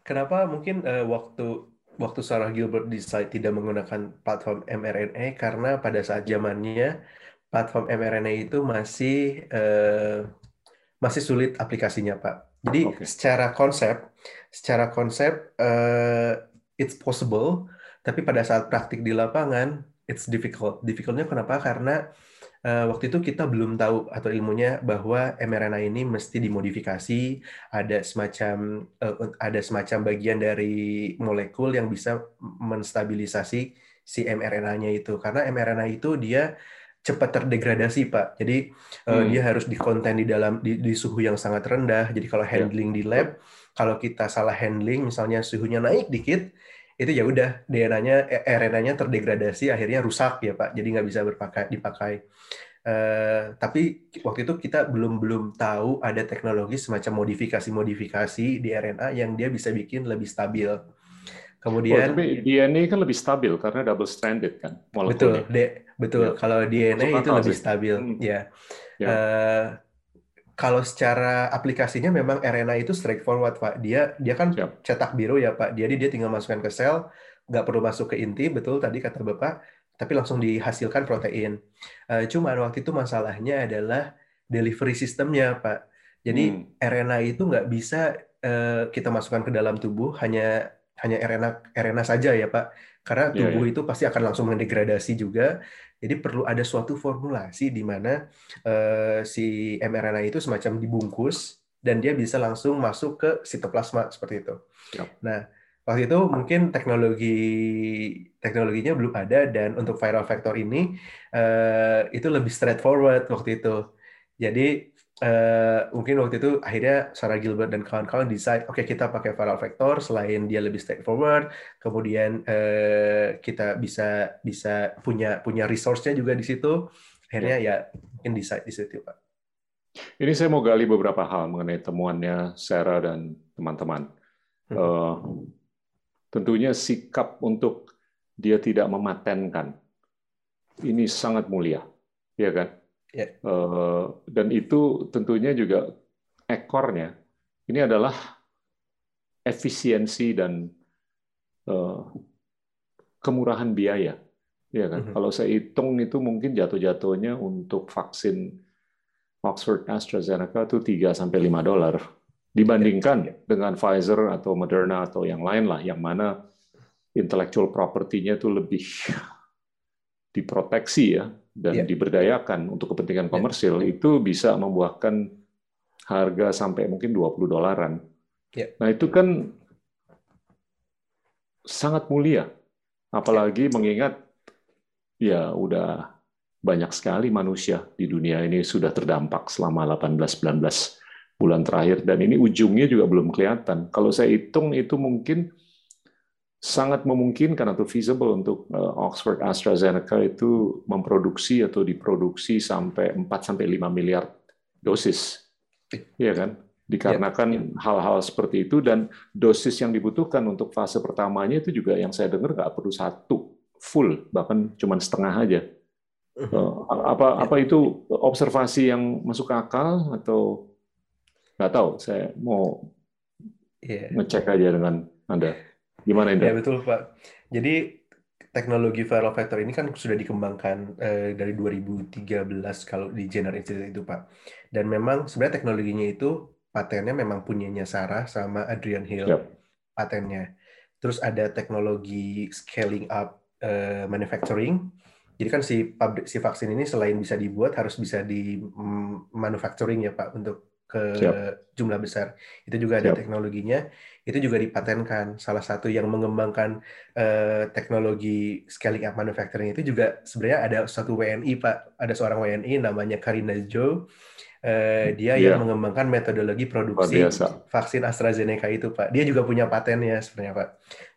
kenapa mungkin uh, waktu waktu Sarah Gilbert decide tidak menggunakan platform mRNA karena pada saat zamannya platform mRNA itu masih uh, masih sulit aplikasinya, Pak. Jadi okay. secara konsep, secara konsep uh, it's possible, tapi pada saat praktik di lapangan it's difficult. Difficultnya kenapa? Karena uh, waktu itu kita belum tahu atau ilmunya bahwa mRNA ini mesti dimodifikasi, ada semacam uh, ada semacam bagian dari molekul yang bisa menstabilisasi si mRNA-nya itu. Karena mRNA itu dia cepat terdegradasi Pak. Jadi uh, Hmm. dia harus dikonten di dalam di, di suhu yang sangat rendah. Jadi kalau Ya. handling di lab, kalau kita salah handling, misalnya suhunya naik dikit, itu ya udah DNA-nya eh, RNA-nya terdegradasi, akhirnya rusak ya Pak. Jadi nggak bisa berpakai dipakai. Eh, tapi waktu itu kita belum belum tahu ada teknologi semacam modifikasi-modifikasi di RNA yang dia bisa bikin lebih stabil. Oh, Kemudian tapi DNA kan lebih stabil karena double stranded kan betul, de, betul. Ya. Kalau DNA Masuk itu lebih sih. stabil, Hmm. ya. Ya. Eh, kalau secara aplikasinya memang RNA itu straightforward, Pak. Dia dia kan Siap. cetak biru ya, Pak. Jadi dia tinggal masukkan ke sel, nggak perlu masuk ke inti, betul tadi kata Bapak, tapi langsung dihasilkan protein. Eh, cuman waktu itu masalahnya adalah delivery systemnya, Pak. Jadi Hmm. RNA itu nggak bisa eh, kita masukkan ke dalam tubuh hanya hanya RNA RNA saja ya Pak, karena Iya, tubuh itu pasti akan langsung mendegradasi juga. Jadi perlu ada suatu formulasi di mana eh, si mRNA itu semacam dibungkus dan dia bisa langsung masuk ke sitoplasma seperti itu. Yap. Nah, waktu itu mungkin teknologi teknologinya belum ada dan untuk viral vector ini eh, itu lebih straightforward waktu itu. Jadi eh, mungkin waktu itu akhirnya Sarah Gilbert dan kawan-kawan decide, oke kita pakai viral vector selain dia lebih straightforward, kemudian eh, kita bisa bisa punya punya resource-nya juga di situ. Akhirnya ya mungkin decide di situ, Pak. Ini saya mau gali beberapa hal mengenai temuannya Sarah dan teman-teman. Hmm. Eh, tentunya sikap untuk dia tidak mematenkan ini sangat mulia, ya kan? Ya. Eh, dan itu tentunya juga ekornya ini adalah efisiensi dan eh, kemurahan biaya, ya kan? Mhm. Kalau saya hitung itu mungkin jatuh-jatuhnya untuk vaksin Oxford AstraZeneca itu 3 sampai 5 dolar dibandingkan Ya. dengan Pfizer atau Moderna atau yang lain lah yang mana intellectual property-nya itu lebih diproteksi ya dan Ya. diberdayakan untuk kepentingan Ya. komersil itu bisa membuahkan harga sampai mungkin 20 dolaran. Ya. Nah, itu kan sangat mulia. Apalagi mengingat ya udah banyak sekali manusia di dunia ini sudah terdampak selama 18-19 bulan terakhir dan ini ujungnya juga belum kelihatan. Kalau saya hitung itu mungkin sangat memungkinkan atau feasible untuk uh, Oxford AstraZeneca itu memproduksi atau diproduksi sampai 4 sampai 5 miliar dosis. Iya kan? Dikarenakan hal-hal seperti itu dan dosis yang dibutuhkan untuk fase pertamanya itu juga yang saya dengar nggak perlu satu full, bahkan cuma setengah aja. Uh, apa apa itu observasi yang masuk akal atau nggak tahu? Saya mau Iya. ngecek aja dengan Anda. Gimana Indra? Ya betul Pak. Jadi teknologi viral vector ini kan sudah dikembangkan eh, dari 2013 kalau di Jenner Institute itu Pak. Dan memang sebenarnya teknologinya itu patennya memang punyanya Sarah sama Adrian Hill Yap. patennya. Terus ada teknologi scaling up eh, manufacturing. Jadi kan si pabrik si vaksin ini selain bisa dibuat harus bisa di mm, manufacturing ya Pak untuk ke Siap. jumlah besar. Itu juga ada Siap. teknologinya. Itu juga dipatenkan. Salah satu yang mengembangkan eh, teknologi scaling up manufacturing itu juga sebenarnya ada satu WNI Pak. Ada seorang WNI namanya Karina Jo. Eh, dia Iya. yang mengembangkan metodologi produksi vaksin AstraZeneca itu Pak. Dia juga punya patennya sebenarnya Pak.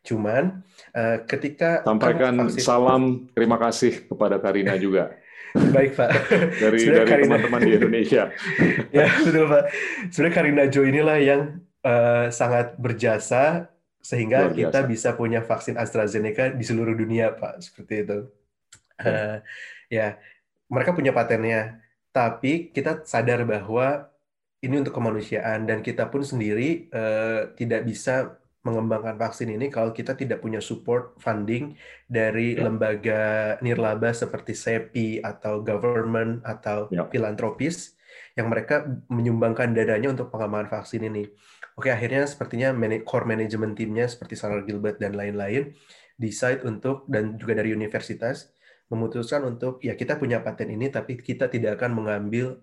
Cuman eh, ketika kan Sampaikan vaksin salam terima kasih kepada Karina juga baik Pak. dari Sebenarnya dari teman-teman di Indonesia. ya betul Pak. Sebenarnya Karina Jo inilah yang eh, sangat berjasa sehingga kita bisa punya vaksin AstraZeneca di seluruh dunia Pak seperti itu. Eh, ya mereka punya patennya, tapi kita sadar bahwa ini untuk kemanusiaan dan kita pun sendiri eh, tidak bisa mengembangkan vaksin ini kalau kita tidak punya support funding dari Ya. lembaga nirlaba seperti SEPI atau government atau Ya. filantropis yang mereka menyumbangkan dananya untuk pengembangan vaksin ini. Oke, akhirnya sepertinya core management timnya seperti Sarah Gilbert dan lain-lain decide untuk dan juga dari universitas memutuskan untuk ya kita punya paten ini tapi kita tidak akan mengambil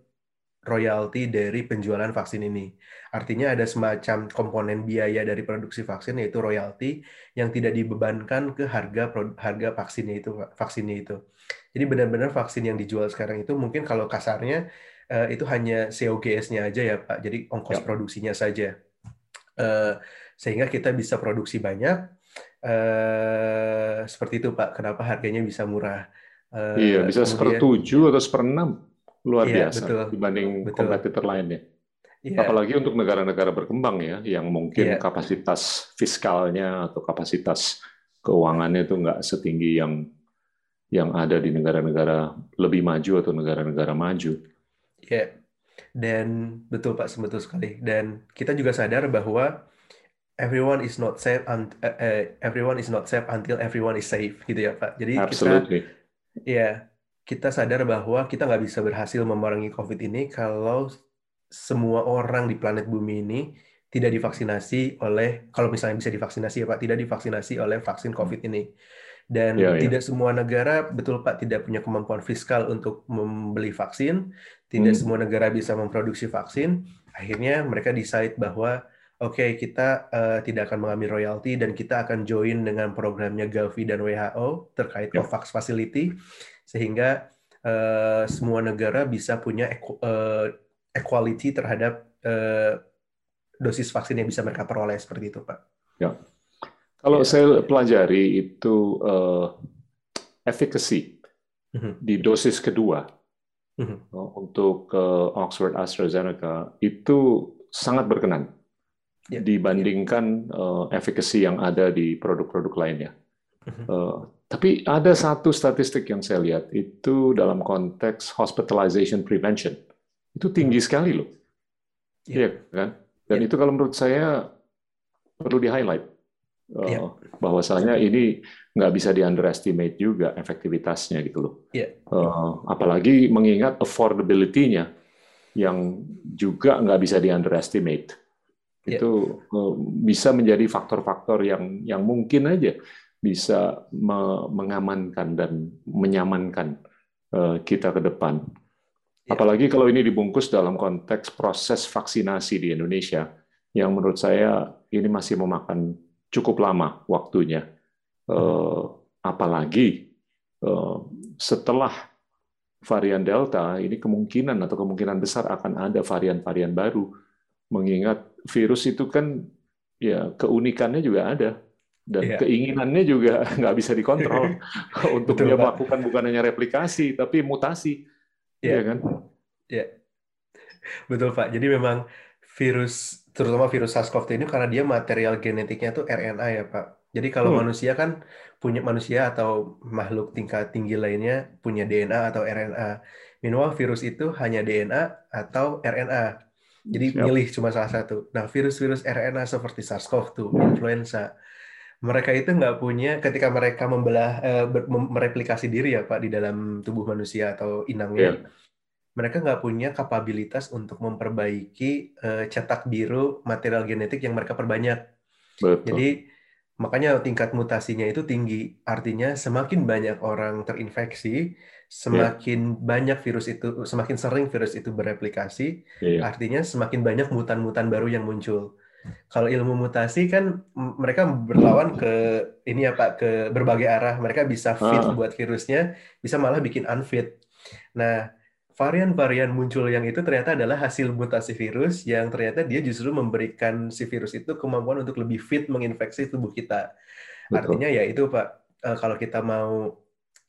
royalti dari penjualan vaksin ini. Artinya ada semacam komponen biaya dari produksi vaksin yaitu royalti yang tidak dibebankan ke harga harga vaksinnya itu vaksinnya itu. Jadi benar-benar vaksin yang dijual sekarang itu mungkin kalau kasarnya uh, itu hanya COGS-nya aja ya Pak. Jadi ongkos ya. produksinya saja. Uh, sehingga kita bisa produksi banyak. Uh, seperti itu Pak. Kenapa harganya bisa murah? Iya, bisa sepertujuh atau seperenam luar iya, biasa betul. dibanding betul. kompetitor lainnya. Yeah. Apalagi untuk negara-negara berkembang ya, yang mungkin yeah. kapasitas fiskalnya atau kapasitas keuangannya itu nggak setinggi yang yang ada di negara-negara lebih maju atau negara-negara maju. Ya, yeah. dan betul Pak, betul sekali. Dan kita juga sadar bahwa everyone is not safe, and uh, uh, everyone is not safe until everyone is safe, gitu ya Pak. Jadi Absolutely. kita, ya kita sadar bahwa kita nggak bisa berhasil memerangi COVID ini kalau semua orang di planet bumi ini tidak divaksinasi oleh, kalau misalnya bisa divaksinasi ya Pak, tidak divaksinasi oleh vaksin COVID ini. Dan ya, ya. tidak semua negara, betul Pak, tidak punya kemampuan fiskal untuk membeli vaksin, tidak hmm. semua negara bisa memproduksi vaksin, akhirnya mereka decide bahwa oke okay, kita uh, tidak akan mengambil royalti dan kita akan join dengan programnya Gavi dan WHO terkait ya. COVAX Facility sehingga uh, semua negara bisa punya uh, equality terhadap uh, dosis vaksin yang bisa mereka peroleh seperti itu, Pak. Ya. Kalau ya. saya pelajari itu uh, efficacy uh mhm. -huh. di dosis kedua uh mhm. -huh. untuk uh, Oxford AstraZeneca itu sangat berkenan ya. dibandingkan uh, efficacy yang ada di produk-produk lainnya. Uh uh, tapi ada satu statistik yang saya lihat itu dalam konteks hospitalization prevention itu tinggi sekali loh, iya yeah. kan? Dan yeah. itu kalau menurut saya perlu di highlight yeah. bahwasanya ini nggak bisa di underestimate juga efektivitasnya gitu loh. Yeah. Uh, apalagi mengingat affordability-nya yang juga nggak bisa di underestimate. Yeah. Itu uh, bisa menjadi faktor-faktor yang yang mungkin aja bisa mengamankan dan menyamankan eh, kita ke depan. Ya. Apalagi kalau ini dibungkus dalam konteks proses vaksinasi di Indonesia, yang menurut saya ini masih memakan cukup lama waktunya. Eh, apalagi eh, setelah varian Delta, ini kemungkinan atau kemungkinan besar akan ada varian-varian baru. Mengingat virus itu kan ya keunikannya juga ada dan yeah. keinginannya juga nggak bisa dikontrol untuk Betul, dia melakukan bukan hanya replikasi tapi mutasi, yeah. ya kan? Ya, yeah. betul Pak. Jadi memang virus, terutama virus SARS-CoV-2 ini karena dia material genetiknya itu RNA ya Pak. Jadi kalau hmm. manusia kan punya manusia atau makhluk tingkat tinggi lainnya punya DNA atau RNA. Minimal virus itu hanya DNA atau RNA. Jadi Siap. milih cuma salah satu. Nah, virus-virus RNA seperti SARS-CoV-2, influenza, mereka itu nggak punya ketika mereka membelah uh, mereplikasi diri ya pak di dalam tubuh manusia atau inangnya yeah. mereka nggak punya kapabilitas untuk memperbaiki uh, cetak biru material genetik yang mereka perbanyak Betul. jadi makanya tingkat mutasinya itu tinggi artinya semakin banyak orang terinfeksi semakin yeah. banyak virus itu semakin sering virus itu bereplikasi yeah. artinya semakin banyak mutan-mutan baru yang muncul kalau ilmu mutasi kan mereka berlawan ke ini ya Pak ke berbagai arah. Mereka bisa fit uh. buat virusnya, bisa malah bikin unfit. Nah, varian-varian muncul yang itu ternyata adalah hasil mutasi virus yang ternyata dia justru memberikan si virus itu kemampuan untuk lebih fit menginfeksi tubuh kita. Betul. Artinya ya itu Pak, eh, kalau kita mau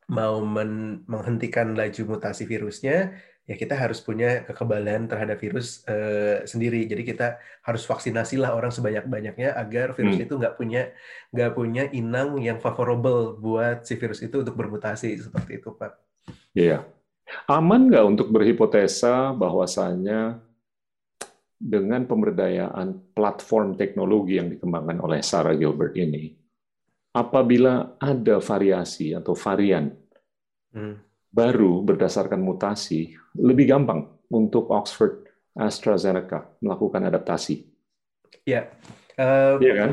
mau men menghentikan laju mutasi virusnya, ya kita harus punya kekebalan terhadap virus uh, sendiri. Jadi kita harus vaksinasi lah orang sebanyak-banyaknya agar virus hmm. itu nggak punya nggak punya inang yang favorable buat si virus itu untuk bermutasi seperti itu, Pak. Iya. Aman nggak untuk berhipotesa bahwasanya dengan pemberdayaan platform teknologi yang dikembangkan oleh Sarah Gilbert ini, apabila ada variasi atau varian hmm baru berdasarkan mutasi, lebih gampang untuk Oxford AstraZeneca melakukan adaptasi. Ya, uh, ya kan?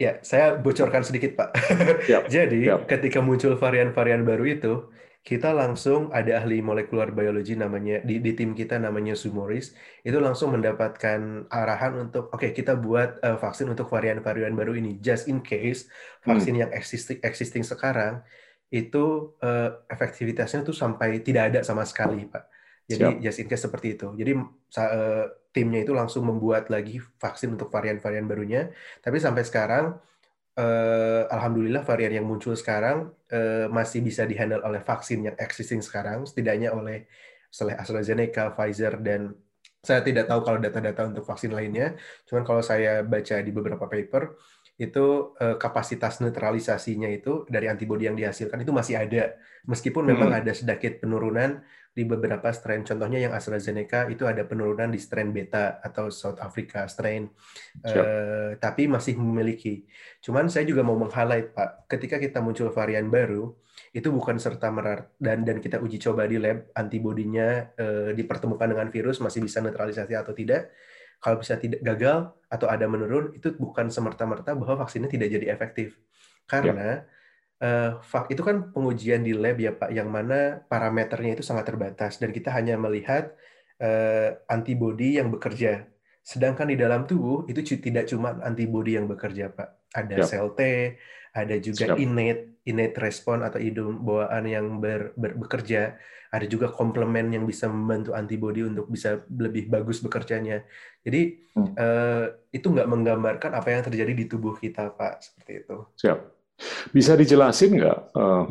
Ya, saya bocorkan sedikit Pak. Yep. Jadi yep. ketika muncul varian-varian baru itu, kita langsung ada ahli molekular biologi namanya di, di tim kita namanya Sumoris itu langsung mendapatkan arahan untuk oke okay, kita buat uh, vaksin untuk varian-varian baru ini just in case vaksin hmm. yang existing existing sekarang itu uh, efektivitasnya tuh sampai tidak ada sama sekali pak jadi Siap. just in case seperti itu jadi uh, timnya itu langsung membuat lagi vaksin untuk varian-varian barunya tapi sampai sekarang uh, alhamdulillah varian yang muncul sekarang uh, masih bisa dihandle oleh vaksin yang existing sekarang, setidaknya oleh AstraZeneca, Pfizer, dan saya tidak tahu kalau data-data untuk vaksin lainnya. Cuman kalau saya baca di beberapa paper, itu uh, kapasitas neutralisasinya itu dari antibodi yang dihasilkan itu masih ada, meskipun memang hmm. ada sedikit penurunan di beberapa strain. Contohnya yang AstraZeneca itu ada penurunan di strain beta atau South Africa strain, uh, tapi masih memiliki. Cuman saya juga mau meng-highlight Pak, ketika kita muncul varian baru, itu bukan serta merta dan dan kita uji coba di lab antibodinya uh, dipertemukan dengan virus masih bisa neutralisasi atau tidak. Kalau bisa tidak gagal atau ada menurun, itu bukan semerta-merta bahwa vaksinnya tidak jadi efektif. Karena yep uh, itu kan pengujian di lab ya Pak, yang mana parameternya itu sangat terbatas dan kita hanya melihat uh, antibodi yang bekerja. Sedangkan di dalam tubuh itu tidak cuma antibodi yang bekerja Pak, ada Siap. sel T, ada juga Siap. innate innate respon atau hidung bawaan yang ber, ber, bekerja, ada juga komplement yang bisa membantu antibodi untuk bisa lebih bagus bekerjanya. Jadi hmm. uh, itu nggak menggambarkan apa yang terjadi di tubuh kita Pak, seperti itu. Siap. Bisa dijelasin nggak uh,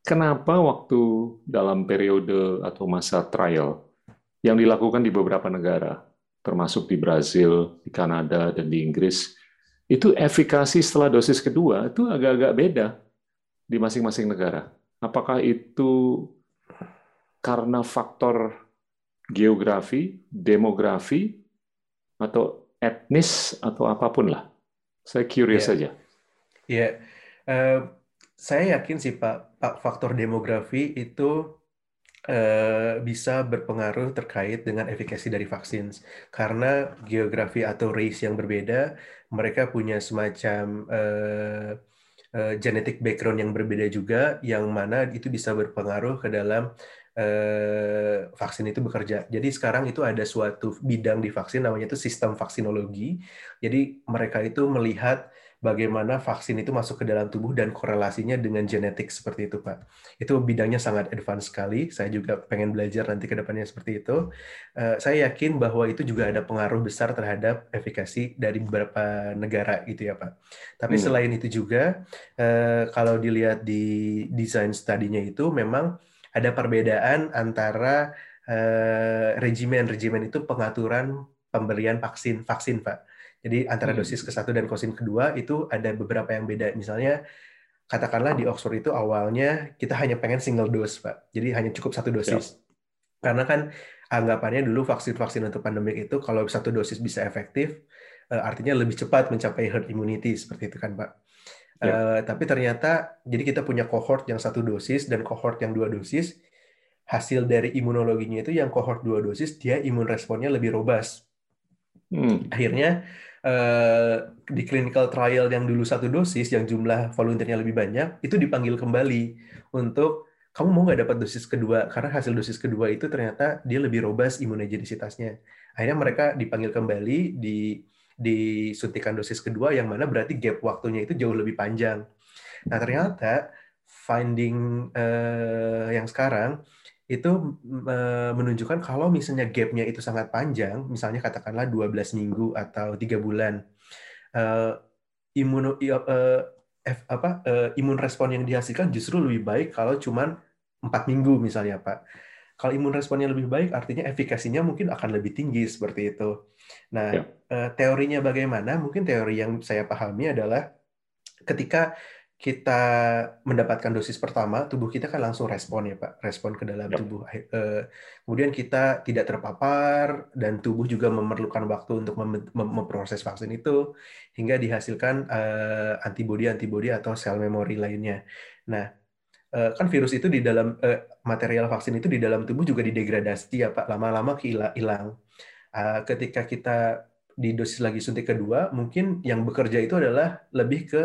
kenapa waktu dalam periode atau masa trial yang dilakukan di beberapa negara, termasuk di Brazil, di Kanada, dan di Inggris, itu efikasi setelah dosis kedua itu agak-agak beda di masing-masing negara. Apakah itu karena faktor geografi, demografi, atau etnis, atau apa pun lah? Saya curious yeah. saja. Ya, uh, saya yakin sih Pak, Pak faktor demografi itu uh, bisa berpengaruh terkait dengan efikasi dari vaksin. Karena geografi atau race yang berbeda, mereka punya semacam uh, uh, genetic background yang berbeda juga, yang mana itu bisa berpengaruh ke dalam vaksin itu bekerja. Jadi sekarang itu ada suatu bidang di vaksin namanya itu sistem vaksinologi. Jadi mereka itu melihat bagaimana vaksin itu masuk ke dalam tubuh dan korelasinya dengan genetik seperti itu, Pak. Itu bidangnya sangat advance sekali. Saya juga pengen belajar nanti ke depannya seperti itu. Uh, saya yakin bahwa itu juga ada pengaruh besar terhadap efikasi dari beberapa negara gitu ya, Pak. Tapi hmm. selain itu juga uh, kalau dilihat di desain studinya itu memang ada perbedaan antara uh, regimen-regimen itu pengaturan pemberian vaksin vaksin, Pak. Jadi antara hmm. dosis ke-1 dan dosis kedua itu ada beberapa yang beda. Misalnya katakanlah di Oxford itu awalnya kita hanya pengen single dose, Pak. Jadi hanya cukup satu dosis. Ya. Karena kan anggapannya dulu vaksin-vaksin untuk pandemik itu kalau satu dosis bisa efektif, eh, artinya lebih cepat mencapai herd immunity seperti itu kan, Pak. Ya. Uh, tapi ternyata jadi kita punya cohort yang satu dosis dan cohort yang dua dosis. Hasil dari imunologinya itu yang cohort dua dosis dia imun responnya lebih robust. Hmm. Akhirnya Eh, di clinical trial yang dulu satu dosis, yang jumlah volunteernya lebih banyak, itu dipanggil kembali untuk kamu mau nggak dapat dosis kedua karena hasil dosis kedua itu ternyata dia lebih robust imunogenisitasnya. Akhirnya mereka dipanggil kembali di disuntikan dosis kedua yang mana berarti gap waktunya itu jauh lebih panjang. Nah ternyata finding uh, yang sekarang itu menunjukkan kalau misalnya gapnya itu sangat panjang, misalnya katakanlah 12 minggu atau tiga bulan, uh, imuno, uh, F, apa, uh, imun respon yang dihasilkan justru lebih baik kalau cuma empat minggu misalnya Pak. Kalau imun responnya lebih baik, artinya efikasinya mungkin akan lebih tinggi seperti itu. Nah, ya. teorinya bagaimana? Mungkin teori yang saya pahami adalah ketika kita mendapatkan dosis pertama, tubuh kita kan langsung respon ya Pak, respon ke dalam yep. tubuh. Eh, kemudian kita tidak terpapar dan tubuh juga memerlukan waktu untuk mem memproses vaksin itu hingga dihasilkan uh, antibodi-antibodi atau sel memori lainnya. Nah, uh, kan virus itu di dalam uh, material vaksin itu di dalam tubuh juga didegradasi ya Pak, lama-lama hilang. Uh, ketika kita di dosis lagi suntik kedua, mungkin yang bekerja itu adalah lebih ke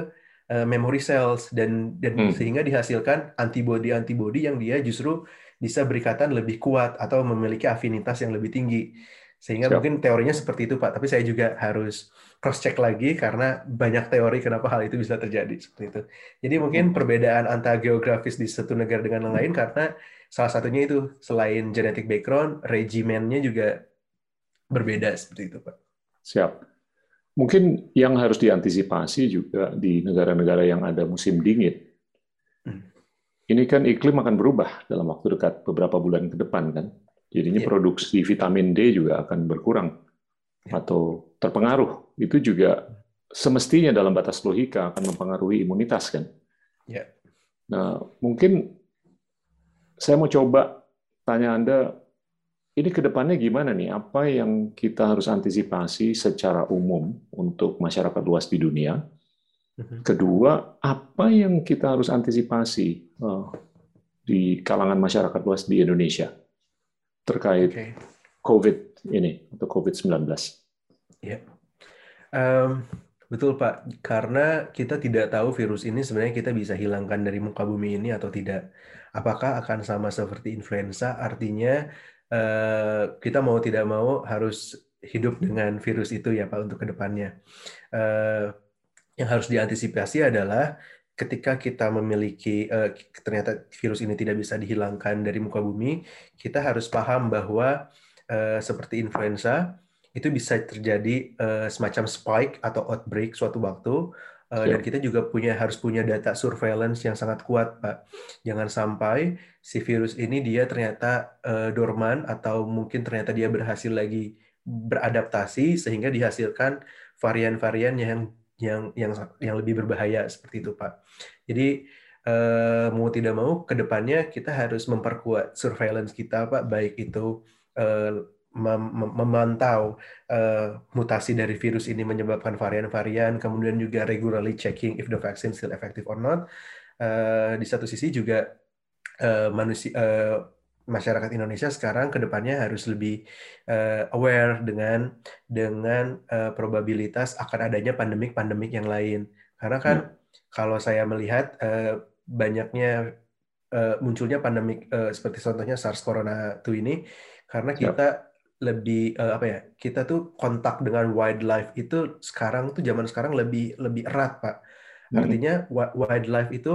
uh, memory cells dan dan Hmm. sehingga dihasilkan antibody-antibody yang dia justru bisa berikatan lebih kuat atau memiliki afinitas yang lebih tinggi. Sehingga Siap. mungkin teorinya seperti itu, Pak. Tapi saya juga harus cross check lagi karena banyak teori kenapa hal itu bisa terjadi seperti itu. Jadi mungkin perbedaan antara geografis di satu negara dengan yang lain karena salah satunya itu selain genetic background, regimennya juga berbeda seperti itu, Pak. Siap. Mungkin yang harus diantisipasi juga di negara-negara yang ada musim dingin. Hmm. Ini kan iklim akan berubah dalam waktu dekat beberapa bulan ke depan kan. Jadinya Iya. produksi vitamin D juga akan berkurang Iya. atau terpengaruh. Itu juga semestinya dalam batas logika akan mempengaruhi imunitas kan. Iya. Nah, mungkin saya mau coba tanya Anda, ini ke depannya gimana nih? Apa yang kita harus antisipasi secara umum untuk masyarakat luas di dunia? Mhm. Kedua, apa yang kita harus antisipasi eh, di kalangan masyarakat luas di Indonesia terkait Oke. COVID ini atau COVID-19? Em, betul Pak, karena kita tidak tahu virus ini sebenarnya kita bisa hilangkan dari muka bumi ini atau tidak. Apakah akan sama seperti influenza? Artinya eh, kita mau tidak mau harus hidup dengan virus itu ya Pak untuk ke depannya. Eh, yang harus diantisipasi adalah ketika kita memiliki eh, ternyata virus ini tidak bisa dihilangkan dari muka bumi, kita harus paham bahwa seperti influenza itu bisa terjadi semacam spike atau outbreak suatu waktu Eh, dan Siap. kita juga punya harus punya data surveillance yang sangat kuat Pak. Jangan sampai si virus ini dia ternyata eh, dorman atau mungkin ternyata dia berhasil lagi beradaptasi sehingga dihasilkan varian-varian yang yang yang yang lebih berbahaya seperti itu Pak. Jadi eh, mau tidak mau ke depannya kita harus memperkuat surveillance kita Pak, baik itu eh, mem- mem- memantau eh, mutasi dari virus ini menyebabkan varian-varian, kemudian juga regularly checking if the vaccine still effective or not. Eh, di satu sisi juga eh, manusia eh, masyarakat Indonesia sekarang ke depannya harus lebih eh, aware dengan dengan eh, probabilitas akan adanya pandemik-pandemik yang lain. Karena kan kalau saya melihat eh, banyaknya eh, munculnya pandemik eh, seperti contohnya SARS Corona 2 ini karena Siap. kita lebih eh, apa ya kita tuh kontak dengan wildlife itu sekarang tuh zaman sekarang lebih lebih erat pak Hmm. artinya wi- wildlife itu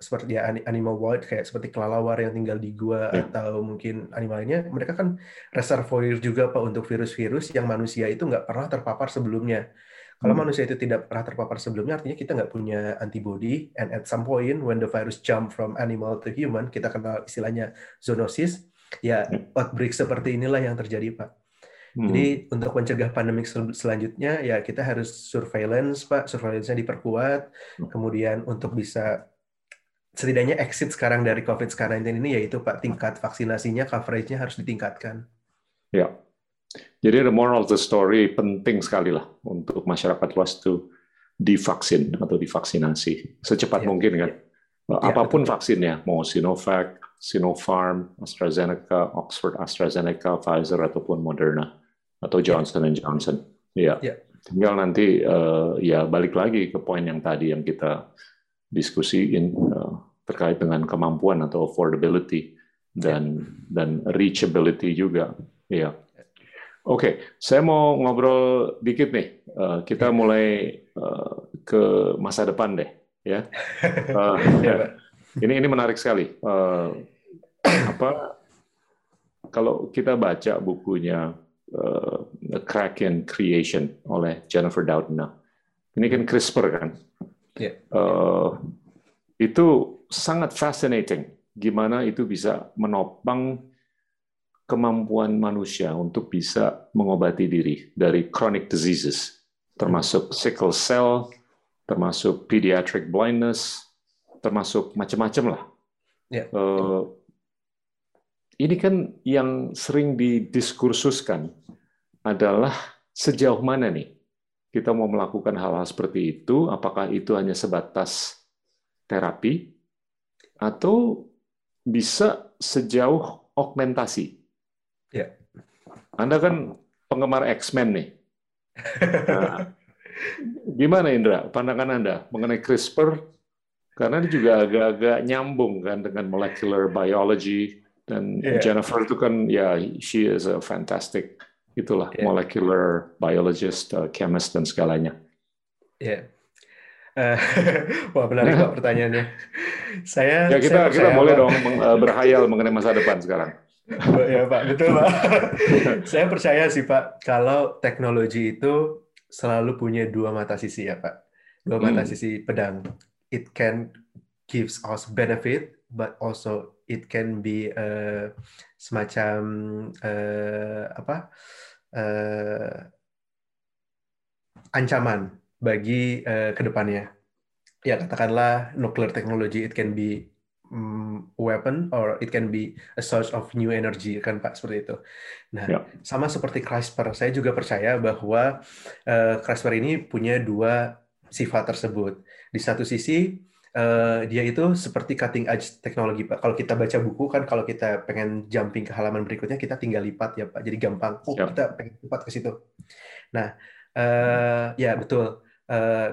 seperti ya ani- animal wild kayak seperti kelelawar yang tinggal di gua Ya. atau mungkin animal lainnya mereka kan reservoir juga pak untuk virus-virus yang manusia itu nggak pernah terpapar sebelumnya kalau Hmm. manusia itu tidak pernah terpapar sebelumnya artinya kita nggak punya antibody and at some point when the virus jump from animal to human kita kenal istilahnya zoonosis ya outbreak seperti inilah yang terjadi Pak. Hmm. Jadi untuk mencegah pandemik sel- selanjutnya ya kita harus surveillance Pak, surveillance-nya diperkuat. Hmm. Kemudian untuk bisa setidaknya exit sekarang dari COVID-19 ini yaitu Pak tingkat vaksinasinya, coverage-nya harus ditingkatkan. Ya. Jadi the moral of the story penting sekali lah untuk masyarakat luas itu divaksin atau divaksinasi secepat Ya. mungkin kan. Ya, Apa pun vaksinnya, mau Sinovac, Sinopharm, AstraZeneca, Oxford AstraZeneca, Pfizer ataupun Moderna atau Johnson and Johnson. Ya. Ya. Tinggal nanti eh, ya balik lagi ke poin yang tadi yang kita diskusiin eh, terkait dengan kemampuan atau affordability dan dan reachability juga. Ya. Oke, saya mau ngobrol dikit nih. Eh, kita mulai eh, ke masa depan deh, ya. Eh, Ya, Pak. ini ini menarik sekali. Eh, apa kalau kita baca bukunya eh, The Kraken Creation oleh Jennifer Doudna, ini kan CRISPR kan? Eh, itu sangat fascinating. Gimana itu bisa menopang kemampuan manusia untuk bisa mengobati diri dari chronic diseases, termasuk sickle cell, termasuk pediatric blindness, termasuk macam-macam lah. Ya. Eh, ini kan yang sering didiskursuskan adalah sejauh mana nih kita mau melakukan hal-hal seperti itu, apakah itu hanya sebatas terapi atau bisa sejauh augmentasi. Ya. Anda kan penggemar X-Men nih. Nah, Gimana Indra, pandangan Anda mengenai CRISPR? Karena ini juga agak-agak nyambung kan dengan molecular biology dan Iya. Jennifer itu kan ya she is a fantastic itulah Iya. molecular biologist, uh, chemist dan segalanya. Ya. Eh, wah menarik Pak pertanyaannya. Saya Ya saya kita kita percaya, boleh dong uh, berhayal mengenai masa depan sekarang. ya Pak, betul Pak. Saya percaya sih Pak, kalau teknologi itu selalu punya dua mata sisi ya Pak. Dua mata Hmm. sisi pedang. It can gives us benefit, but also it can be eh, semacam eh, apa? eh, ancaman bagi eh, ke depannya. Ya katakanlah nuclear technology, it can be mm, weapon or it can be a source of new energy kan Pak seperti itu. Nah, Ya. sama seperti CRISPR, saya juga percaya bahwa eh, CRISPR ini punya dua sifat tersebut. Di satu sisi eh, dia itu seperti cutting edge teknologi Pak. Kalau kita baca buku kan kalau kita pengen jumping ke halaman berikutnya kita tinggal lipat ya Pak. Jadi gampang. Oh, Ya. kita pengen lipat ke situ. Nah, eh, ya betul. Eh,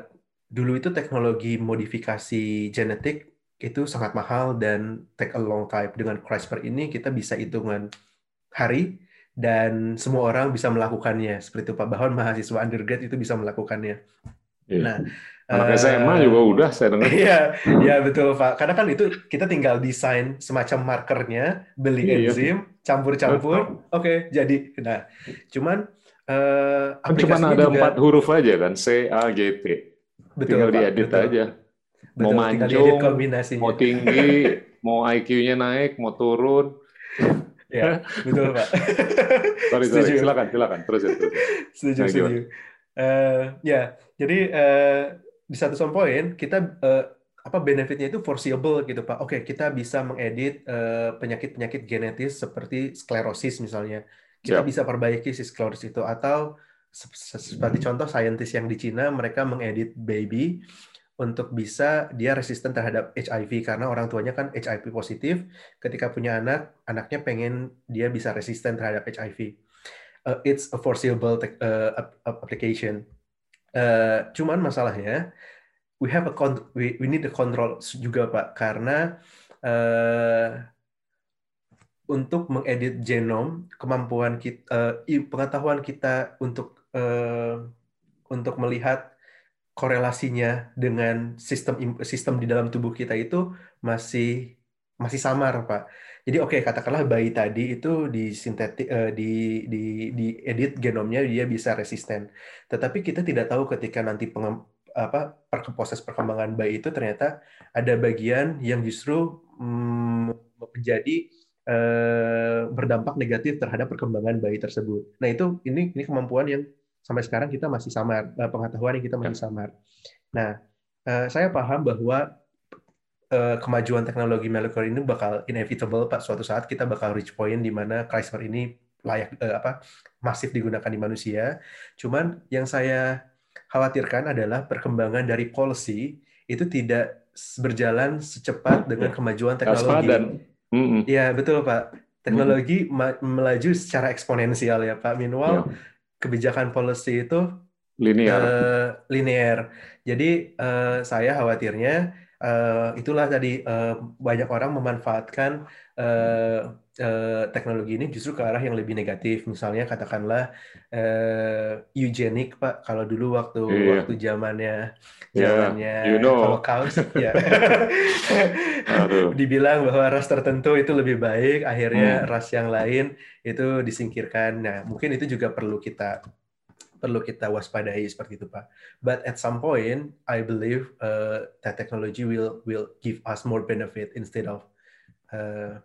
dulu itu teknologi modifikasi genetik itu sangat mahal dan take a long time. Dengan CRISPR ini kita bisa hitungan hari dan semua orang bisa melakukannya. Seperti itu Pak, bahkan mahasiswa undergrad itu bisa melakukannya. Iya. Nah, Anak eh, SMA juga udah saya dengar. Iya, iya betul Pak. Karena kan itu kita tinggal desain semacam markernya, beli Iya. enzim, campur-campur, oke jadi. Nah, cuman eh, Kan cuma aplikasinya ada juga empat huruf aja kan, C, A, G, T. betul Tinggal Pak, diedit betul. aja. Mau Betul, mancung, kombinasinya. mau tinggi, mau IQ-nya naik, mau turun. Ya, betul Pak. Sorry, sorry. Setuju. Silakan, silakan. Terus, terus. Setuju, Nah, setuju. Eh, ya, jadi eh, di satu some point kita eh, apa benefitnya itu foreseeable gitu Pak. Oke, kita bisa mengedit eh, penyakit-penyakit genetis seperti sklerosis misalnya. Kita Siap. bisa perbaiki si sklerosis itu atau se- se- seperti contoh saintis yang di Cina mereka mengedit baby untuk bisa dia resisten terhadap HIV karena orang tuanya kan HIV positif. Ketika punya anak, anaknya pengen dia bisa resisten terhadap HIV. Uh, it's a foreseeable uh, ap- ap- application. Uh, cuman masalahnya, we have a we, we need the control juga Pak karena uh, untuk mengedit genom, kemampuan kita, pengetahuan kita untuk uh, untuk melihat korelasinya dengan sistem sistem di dalam tubuh kita itu masih masih samar, Pak. Jadi oke, katakanlah bayi tadi itu di sintetik eh, di di di edit genomnya dia bisa resisten. Tetapi kita tidak tahu ketika nanti pengem- apa per- proses perkembangan bayi itu ternyata ada bagian yang justru mm, menjadi eh, berdampak negatif terhadap perkembangan bayi tersebut. Nah, itu ini ini kemampuan yang sampai sekarang kita masih samar, eh, pengetahuan yang kita masih samar. Nah, eh, saya paham bahwa kemajuan teknologi molekuler ini bakal inevitable Pak suatu saat kita bakal reach point di mana CRISPR ini layak eh, apa masif digunakan di manusia. Cuman yang saya khawatirkan adalah perkembangan dari policy itu tidak berjalan secepat dengan kemajuan teknologi. Mm-mm. Iya, betul Pak. Teknologi ma- melaju secara eksponensial ya Pak. Meanwhile, Ya, kebijakan policy itu linear. eh, linear. Jadi eh, saya khawatirnya eh, itulah tadi eh, banyak orang memanfaatkan eh, eh, teknologi ini justru ke arah yang lebih negatif. Misalnya katakanlah eh, eugenik Pak. Kalau dulu waktu Iya. waktu zamannya Ya, zamannya you know. Holocaust ya. Dibilang bahwa ras tertentu itu lebih baik, akhirnya Hmm. ras yang lain itu disingkirkan. Nah, mungkin itu juga perlu kita perlu kita waspadai seperti itu, Pak. But at some point, I believe uh, that technology will will give us more benefit instead of uh,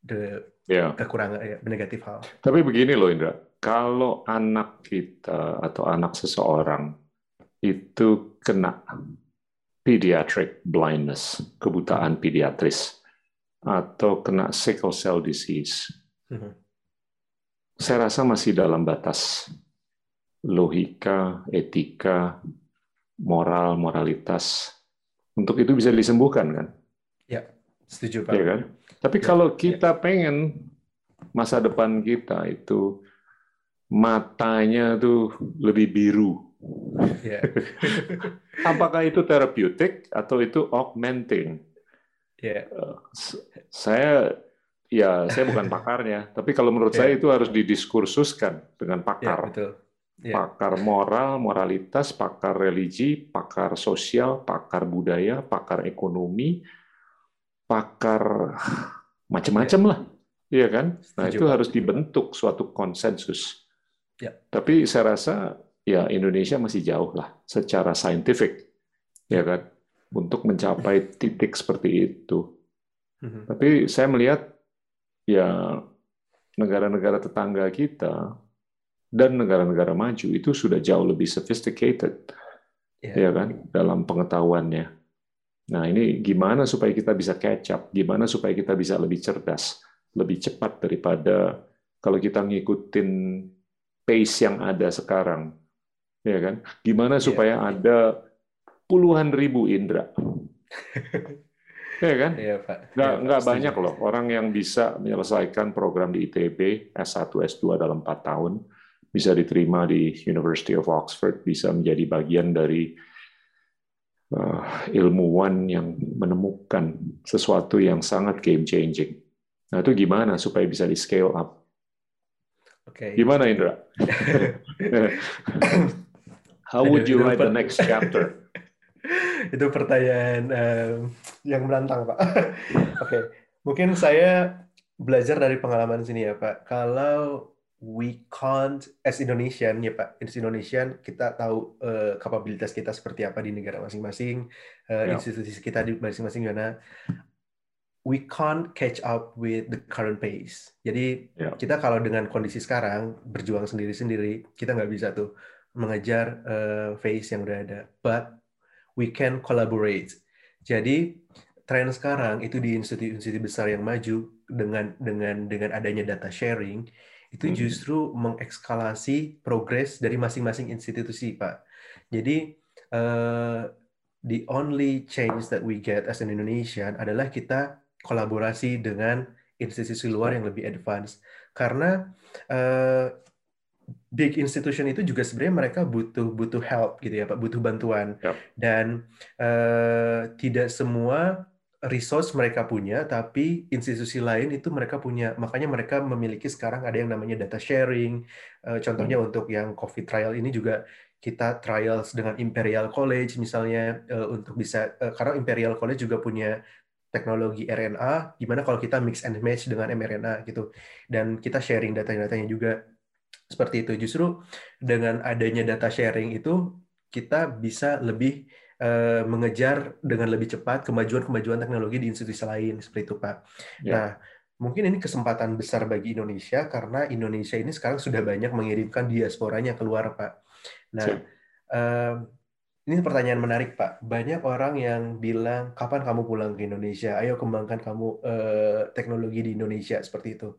the Ya. kekurangan ya, negatif hal. Tapi begini loh Indra, kalau anak kita atau anak seseorang itu kena pediatric blindness, kebutaan pediatris, atau kena sickle cell disease, Mhm. saya rasa masih dalam batas logika, etika, moral, moralitas. Untuk itu bisa disembuhkan kan? Setuju, Pak. ya kan? Tapi Ya, kalau kita pengen masa depan kita itu matanya tuh lebih biru Ya. Apakah itu terapeutik atau itu augmenting? Ya. S- Saya ya saya bukan pakarnya, tapi kalau menurut Ya. saya itu harus didiskursuskan dengan Ya, pakar. betul. Ya. pakar moral, moralitas, pakar religi, pakar sosial, pakar budaya, pakar ekonomi, pakar macam-macam lah, iya kan? Nah Setuju, itu harus dibentuk suatu konsensus. Ya. Tapi saya rasa ya Indonesia masih jauh lah secara saintifik, ya kan, untuk mencapai titik seperti itu. Mhm. Tapi saya melihat ya negara-negara tetangga kita dan negara-negara maju itu sudah jauh lebih sophisticated, Ya. ya kan, dalam pengetahuannya. Nah, ini gimana supaya kita bisa catch up? Gimana supaya kita bisa lebih cerdas, lebih cepat daripada kalau kita ngikutin pace yang ada sekarang, ya kan? Gimana Iya. supaya ada puluhan ribu indera, ya kan? Iya, Pak. Nggak, Pak. nggak banyak loh orang yang bisa menyelesaikan program di ITB S1, S2 dalam 4 tahun, bisa diterima di University of Oxford, bisa menjadi bagian dari uh, ilmuwan yang menemukan sesuatu yang sangat game changing. Nah itu gimana supaya bisa di scale up? Oke. Gimana Indra? How would you write the next chapter? Itu pertanyaan em, yang menantang, Pak. Oke, mungkin saya belajar dari pengalaman sini ya, Pak. Kalau we can't, as Indonesian ya, Pak, as Indonesian kita tahu eh, kapabilitas kita seperti apa di negara masing-masing, eh, Ya. institusi kita di masing-masing gimana. We can't catch up with the current pace. Jadi Ya. kita kalau dengan kondisi sekarang berjuang sendiri-sendiri, kita nggak bisa tuh mengejar eh, pace yang udah ada. But we can collaborate. Jadi tren sekarang itu di institusi-institusi besar yang maju dengan dengan dengan adanya data sharing itu Hmm. justru mengekskalasi progres dari masing-masing institusi, Pak. Jadi eh, the only change that we get as an Indonesian adalah kita kolaborasi dengan institusi luar yang lebih advance. Karena eh, big institution itu juga sebenarnya mereka butuh butuh help gitu ya Pak, butuh bantuan. Yap. Dan eh, tidak semua resource mereka punya, tapi institusi lain itu mereka punya. Makanya mereka memiliki sekarang ada yang namanya data sharing. Eh, contohnya untuk yang COVID trial ini juga kita trials dengan Imperial College misalnya eh, untuk bisa eh, karena Imperial College juga punya teknologi RNA, gimana kalau kita mix and match dengan mRNA gitu, dan kita sharing data-datanya juga seperti itu. Justru dengan adanya data sharing itu kita bisa lebih eh, mengejar dengan lebih cepat kemajuan-kemajuan teknologi di institusi lain seperti itu, Pak. Ya. Nah, mungkin ini kesempatan besar bagi Indonesia karena Indonesia ini sekarang sudah banyak mengirimkan diasporanya keluar, Pak. Nah, Siap. em, ini pertanyaan menarik, Pak. Banyak orang yang bilang, kapan kamu pulang ke Indonesia? Ayo kembangkan kamu eh, teknologi di Indonesia seperti itu.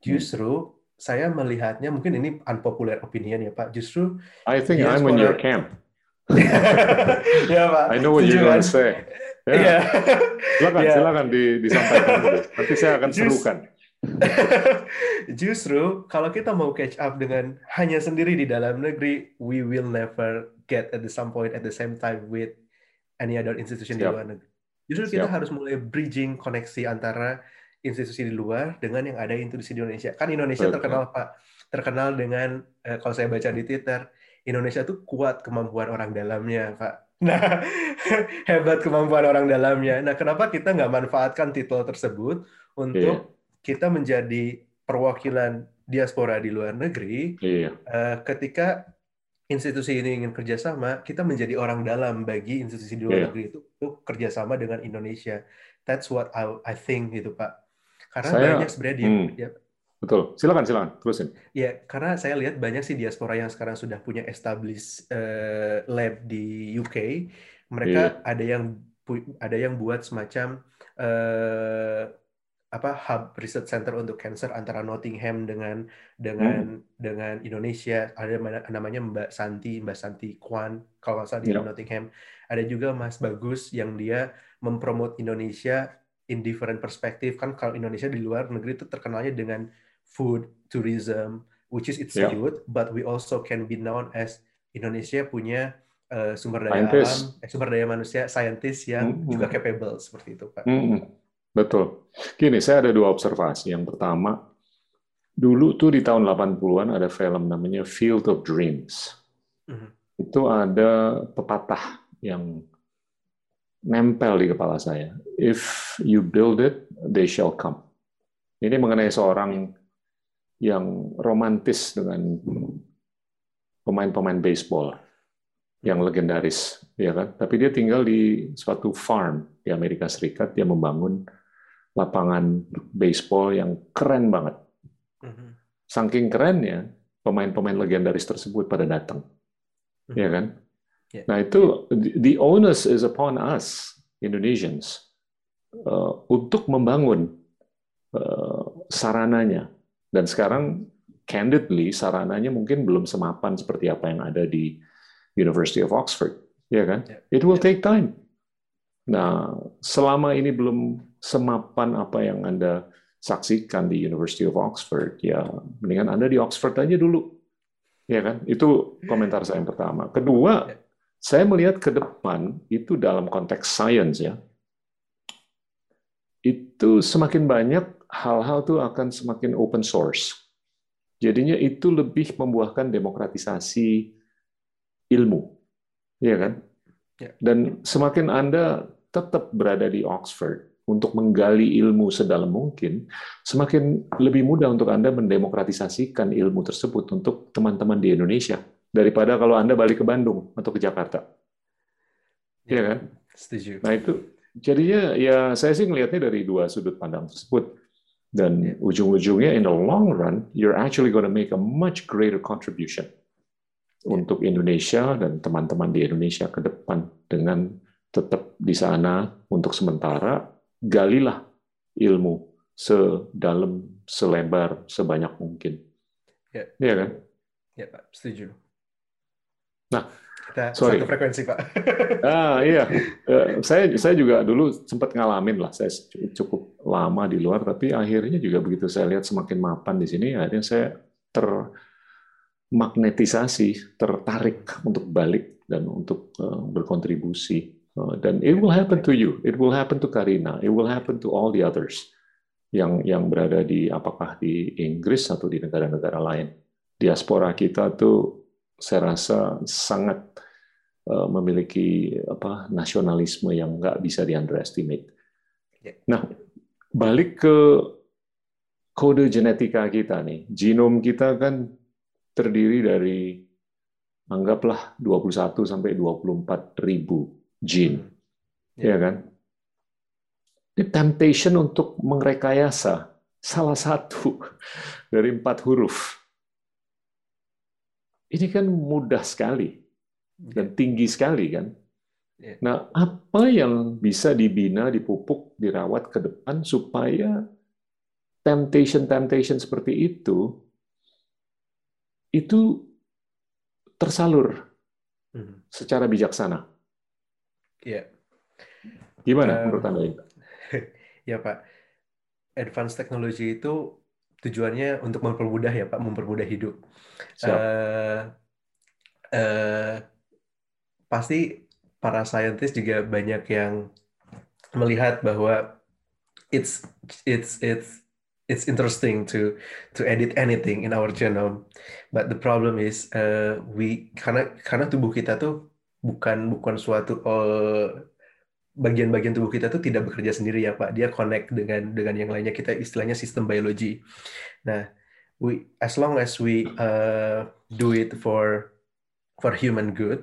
Justru saya melihatnya mungkin ini unpopular opinion ya, Pak. Justru I think I'm in Diaspora- your camp. ya, Pak. I know what Setuju you're kan? gonna say. Ya. Iya. Silakan, Ya. silakan di- disampaikan. Nanti saya akan Just- serukan. Justru kalau kita mau catch up dengan hanya sendiri di dalam negeri, we will never get at the some point at the same time with any other institution di Siap. luar negeri. Justru kita Siap. harus mulai bridging koneksi antara institusi di luar dengan yang ada institusi di Indonesia. Kan Indonesia Betul. terkenal Pak, terkenal dengan eh, kalau saya baca di Twitter, Indonesia tuh kuat kemampuan orang dalamnya, Pak. Nah, hebat kemampuan orang dalamnya. Nah, kenapa kita nggak manfaatkan titel tersebut untuk kita menjadi perwakilan diaspora di luar negeri Iya, eh, ketika institusi ini ingin kerjasama, kita menjadi orang dalam bagi institusi di luar Iya. negeri itu untuk kerjasama dengan Indonesia. That's what I, I think gitu Pak. Karena Saya- banyak sebenarnya hmm. ya, betul. Silakan, silakan. Terusin. ya, karena saya lihat banyak sih diaspora yang sekarang sudah punya established eh, lab di UK. Mereka ada yang ada yang buat semacam eh, apa hub research center untuk cancer antara Nottingham dengan dengan dengan Indonesia ada namanya Mbak Santi Mbak Santi Kwan kalau nggak salah di Ya. Nottingham ada juga Mas Bagus yang dia mempromot Indonesia in different perspective kan kalau Indonesia di luar negeri itu terkenalnya dengan food tourism which is it's Ya. good but we also can be known as Indonesia punya uh, sumber daya Scientist. alam, eh, sumber daya manusia, saintis yang Mm-mm. juga capable seperti itu, Pak. Mm-mm. Betul. Gini, saya ada dua observasi. Yang pertama, dulu tuh di tahun 80-an ada film namanya Field of Dreams. Mhm. Itu ada pepatah yang nempel di kepala saya. If you build it, they shall come. Ini mengenai seorang yang romantis dengan pemain-pemain baseball yang legendaris, ya kan? Tapi dia tinggal di suatu farm di Amerika Serikat. Dia membangun lapangan baseball yang keren banget. Mhm. Saking kerennya, pemain-pemain legendaris tersebut pada datang, ya kan? Ya. Nah itu the onus is upon us Indonesians uh, untuk membangun uh, sarananya. Dan sekarang candidly sarananya mungkin belum semapan seperti apa yang ada di University of Oxford, ya kan? Ya. It will take time. Nah, selama ini belum semapan apa yang Anda saksikan di University of Oxford, ya mendingan Anda di Oxford aja dulu. Ya kan? Itu komentar saya yang pertama. Kedua, Ya. saya melihat ke depan itu dalam konteks sains ya. Itu semakin banyak hal-hal tuh akan semakin open source. Jadinya itu lebih membuahkan demokratisasi ilmu. Ya kan? Ya. Dan semakin Anda tetap berada di Oxford untuk menggali ilmu sedalam mungkin, semakin lebih mudah untuk Anda mendemokratisasikan ilmu tersebut untuk teman-teman di Indonesia daripada kalau Anda balik ke Bandung atau ke Jakarta. Iya kan? Setuju. Nah itu jadinya ya saya sih ngelihatnya dari dua sudut pandang tersebut. Dan ujung-ujungnya in the long run, you're actually going to make a much greater contribution untuk Indonesia dan teman-teman di Indonesia ke depan dengan tetap di sana untuk sementara galilah ilmu sedalam, selebar, sebanyak mungkin. Ya. Iya kan? Ya, Pak. Setuju. Nah, kita sorry. satu frekuensi, Pak. Ah iya, Eh, saya saya juga dulu sempat ngalamin lah. Saya cukup lama di luar, tapi akhirnya juga begitu saya lihat semakin mapan di sini, akhirnya saya termagnetisasi, tertarik untuk balik dan untuk eh, berkontribusi. Eh, dan it will happen to you, it will happen to Karina, it will happen to all the others yang yang berada di apakah di Inggris atau di negara-negara lain. Diaspora kita tuh saya rasa sangat uh, memiliki apa nasionalisme yang nggak bisa di underestimate. Ya. Nah, balik ke kode genetika kita nih, genom kita kan terdiri dari anggaplah 21 sampai 24 ribu gene, Ya. ya kan? Ini temptation untuk mengrekayasa salah satu dari empat huruf. Ini kan mudah sekali dan tinggi sekali kan. Ya. Nah, apa yang bisa dibina, dipupuk, dirawat ke depan supaya temptation-temptation seperti itu itu tersalur Mhm. secara bijaksana. Iya. Gimana Um, menurut Anda? Ya Pak, advance technology itu tujuannya untuk mempermudah ya Pak, mempermudah hidup. Siap. Eh, eh, pasti para saintis juga banyak yang melihat bahwa it's it's it's it's interesting to to edit anything in our genome, but the problem is uh, we karena karena tubuh kita tuh bukan bukan suatu uh, bagian-bagian tubuh kita tuh tidak bekerja sendiri ya Pak. Dia connect dengan dengan yang lainnya. Kita istilahnya sistem biologi. Nah, we as long as we uh, do it for for human good,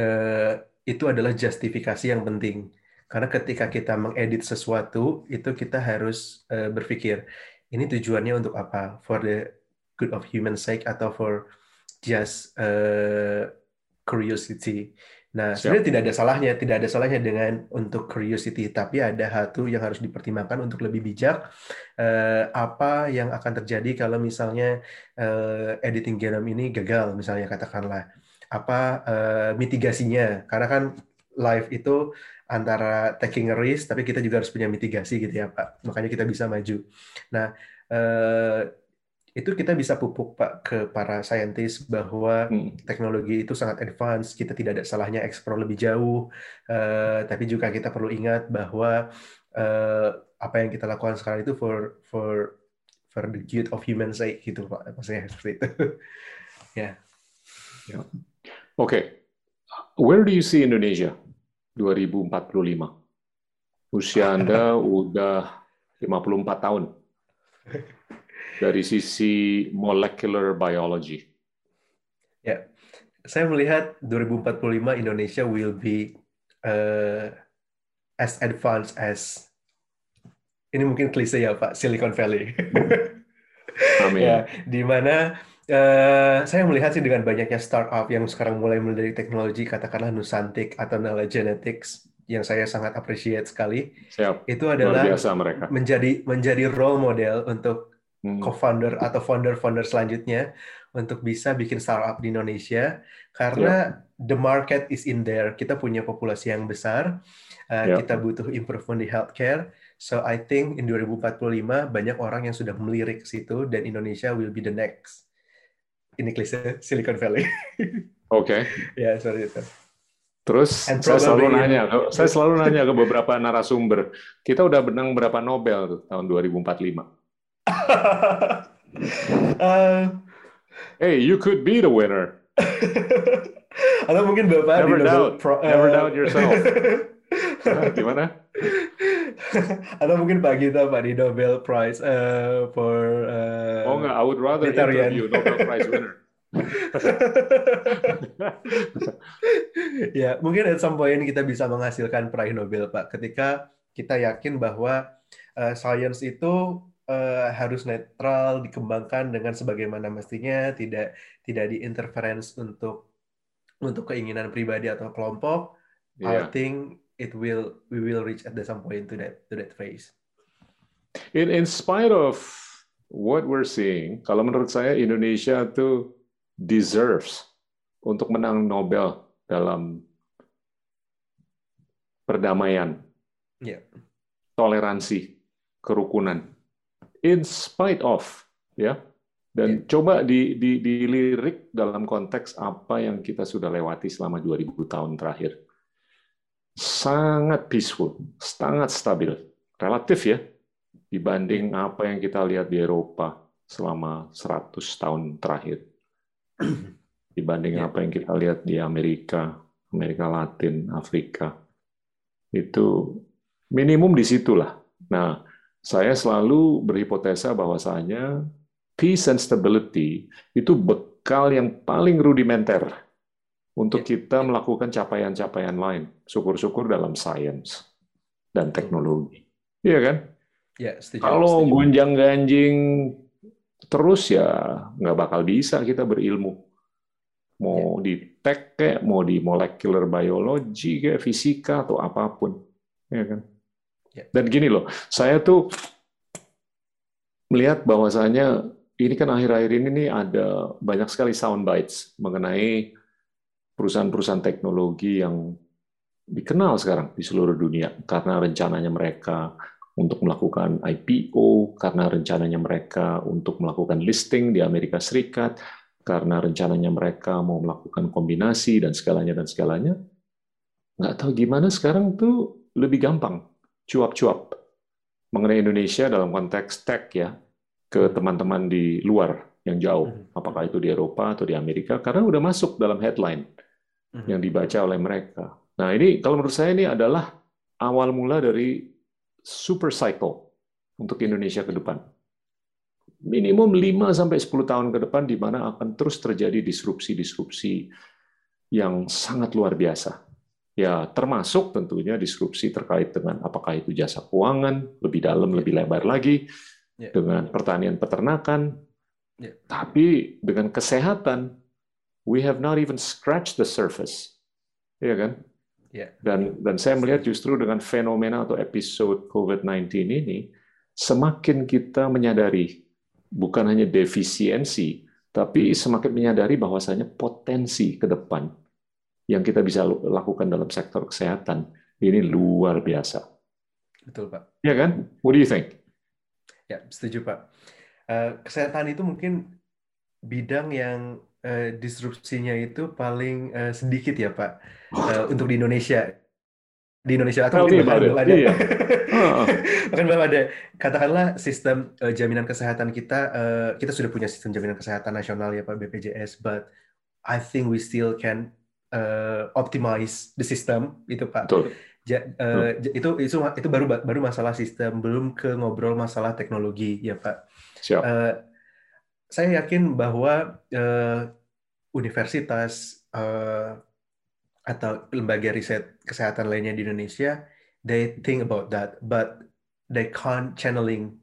uh, itu adalah justifikasi yang penting. Karena ketika kita mengedit sesuatu, itu kita harus uh, berpikir ini tujuannya untuk apa? For the good of human sake atau for just uh, curiosity. Nah, Siap. sebenarnya tidak ada salahnya, tidak ada salahnya dengan untuk curiosity, tapi ada satu yang harus dipertimbangkan untuk lebih bijak. Eh, apa yang akan terjadi kalau misalnya eh, editing genome ini gagal, misalnya katakanlah, apa eh, mitigasinya? Karena kan live itu antara taking a risk, tapi kita juga harus punya mitigasi gitu ya, Pak. Makanya kita bisa maju. Nah, eh, itu kita bisa pupuk Pak ke para saintis bahwa Hmm. teknologi itu sangat advance, kita tidak ada salahnya eksplor lebih jauh, eh, tapi juga kita perlu ingat bahwa eh, apa yang kita lakukan sekarang itu for for for the good of human sake gitu Pak, maksudnya seperti itu. ya. Oke, where do you see Indonesia 2045? Usia Anda udah 54 tahun. Dari sisi molecular biology. Ya, saya melihat 2045 Indonesia will be uh, as advanced as ini mungkin klise ya Pak, Silicon Valley. Amin. Ya, di mana uh, saya melihat sih dengan banyaknya startup yang sekarang mulai melirik teknologi, katakanlah Nusantik atau Nala Genetics, yang saya sangat appreciate sekali, Siap. itu adalah biasa mereka. menjadi menjadi role model untuk Hmm. co-founder atau founder-founder selanjutnya untuk bisa bikin startup di Indonesia karena the market is in there. Kita punya populasi yang besar, uh, Ya. kita butuh improvement di healthcare. So I think in 2045 banyak orang yang sudah melirik ke situ dan Indonesia will be the next. Ini klise Silicon Valley. Oke. ya, seperti itu. Terus And saya selalu probably- nanya, saya selalu nanya ke beberapa narasumber, kita udah menang berapa Nobel tuh tahun 2045? Uh, Hey, you could be the winner. atau mungkin Bapak Never doubt. Pro- Never uh, doubt yourself. Gimana? Atau mungkin Pak Gita Pak di Nobel Prize uh, for uh, Oh enggak, I would rather Vegetarian. interview Nobel Prize winner. ya, mungkin at some point kita bisa menghasilkan peraih Nobel, Pak, ketika kita yakin bahwa uh, science itu uh, harus netral, dikembangkan dengan sebagaimana mestinya, tidak tidak diinterference untuk untuk keinginan pribadi atau kelompok. I Iya. think it will we will reach at some point to that to that phase. In, in spite of what we're seeing, kalau menurut saya Indonesia tuh deserves untuk menang Nobel dalam perdamaian, Ya. toleransi, kerukunan. In spite of, ya. Dan coba di, di, dilirik dalam konteks apa yang kita sudah lewati selama 2000 tahun terakhir. Sangat peaceful, sangat stabil, relatif ya, dibanding apa yang kita lihat di Eropa selama 100 tahun terakhir. Dibanding Ya. apa yang kita lihat di Amerika, Amerika Latin, Afrika. Itu minimum di situlah. Nah, saya selalu berhipotesa bahwasanya peace and stability itu bekal yang paling rudimenter untuk Ya. kita melakukan capaian-capaian lain. Syukur-syukur dalam sains dan teknologi. Iya kan? Ya, setuju. Kalau gonjang-ganjing terus ya nggak bakal bisa kita berilmu. Mau di tech kayak, mau di molecular biology kayak fisika atau apa pun. Ya kan? Ya. Dan gini loh, saya tuh melihat bahwasanya ini kan akhir-akhir ini nih ada banyak sekali sound bites mengenai perusahaan-perusahaan teknologi yang dikenal sekarang di seluruh dunia karena rencananya mereka untuk melakukan IPO, karena rencananya mereka untuk melakukan listing di Amerika Serikat, karena rencananya mereka mau melakukan kombinasi dan segalanya dan segalanya. Nggak tahu gimana sekarang tuh lebih gampang cuap-cuap mengenai Indonesia dalam konteks tech ya ke teman-teman di luar yang jauh, Mhm. apakah itu di Eropa atau di Amerika, karena udah masuk dalam headline Mhm. yang dibaca oleh mereka. Nah, ini kalau menurut saya ini adalah awal mula dari super cycle untuk Indonesia ke depan. Minimum 5 sampai 10 tahun ke depan di mana akan terus terjadi disrupsi-disrupsi yang sangat luar biasa. Ya, termasuk tentunya disrupsi terkait dengan apakah itu jasa keuangan, lebih dalam, lebih lebar lagi, Ya. dengan pertanian peternakan, Ya. tapi dengan kesehatan, we have not even scratched the surface. Iya kan? Ya. Dan dan saya melihat justru dengan fenomena atau episode COVID-19 ini semakin kita menyadari bukan hanya defisiensi, tapi semakin menyadari bahwasanya potensi ke depan yang kita bisa lakukan dalam sektor kesehatan ini luar biasa. Betul, Pak. Ya kan? What do you think? Ya, setuju Pak. uh, kesehatan itu mungkin bidang yang uh, disrupsinya itu paling uh, sedikit ya Pak uh, untuk di Indonesia di Indonesia atau mungkin bahkan belum ada. Iya. bahkan belum ada. Katakanlah sistem uh, jaminan kesehatan kita, uh, kita sudah punya sistem jaminan kesehatan nasional ya Pak BPJS, but I think we still can uh, optimize the system itu Pak. Betul. Ja, uh, itu itu itu baru baru masalah sistem, belum ke ngobrol masalah teknologi ya Pak. Siap. Uh, saya yakin bahwa uh, universitas uh, atau lembaga riset kesehatan lainnya di Indonesia, they think about that, but they can't channeling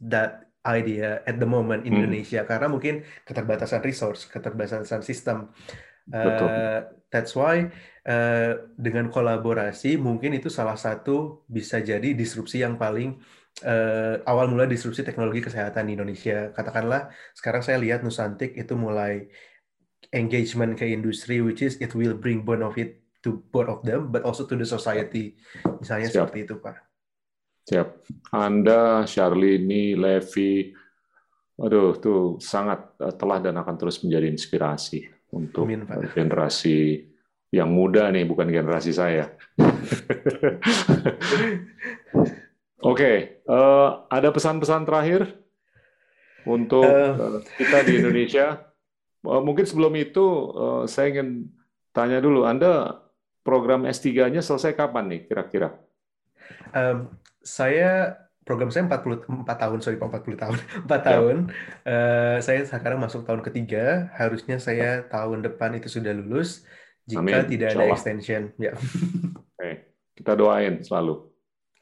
that idea at the moment in hmm. Indonesia karena mungkin keterbatasan resource, keterbatasan sistem. Uh, that's why uh, dengan kolaborasi mungkin itu salah satu bisa jadi disrupsi yang paling uh, awal mula disrupsi teknologi kesehatan di Indonesia. Katakanlah sekarang saya lihat Nusantik itu mulai engagement ke industri which is it will bring benefit to both of them but also to the society misalnya Siap. seperti itu Pak. Siap. Anda, Charlene, Levi, aduh tuh sangat telah dan akan terus menjadi inspirasi untuk Amin, Pak. generasi yang muda nih, bukan generasi saya. Oke, okay. uh, eh, ada pesan-pesan terakhir untuk uh, kita di Indonesia Eh, mungkin sebelum itu eh, saya ingin tanya dulu, Anda program S3-nya selesai kapan nih kira-kira? Um, saya program saya 44 tahun, sorry 40 tahun, 4 ya. tahun. Uh, saya sekarang masuk tahun ketiga, harusnya saya tahun depan itu sudah lulus jika Amin. tidak ada extension. Ya. Oke, kita doain selalu.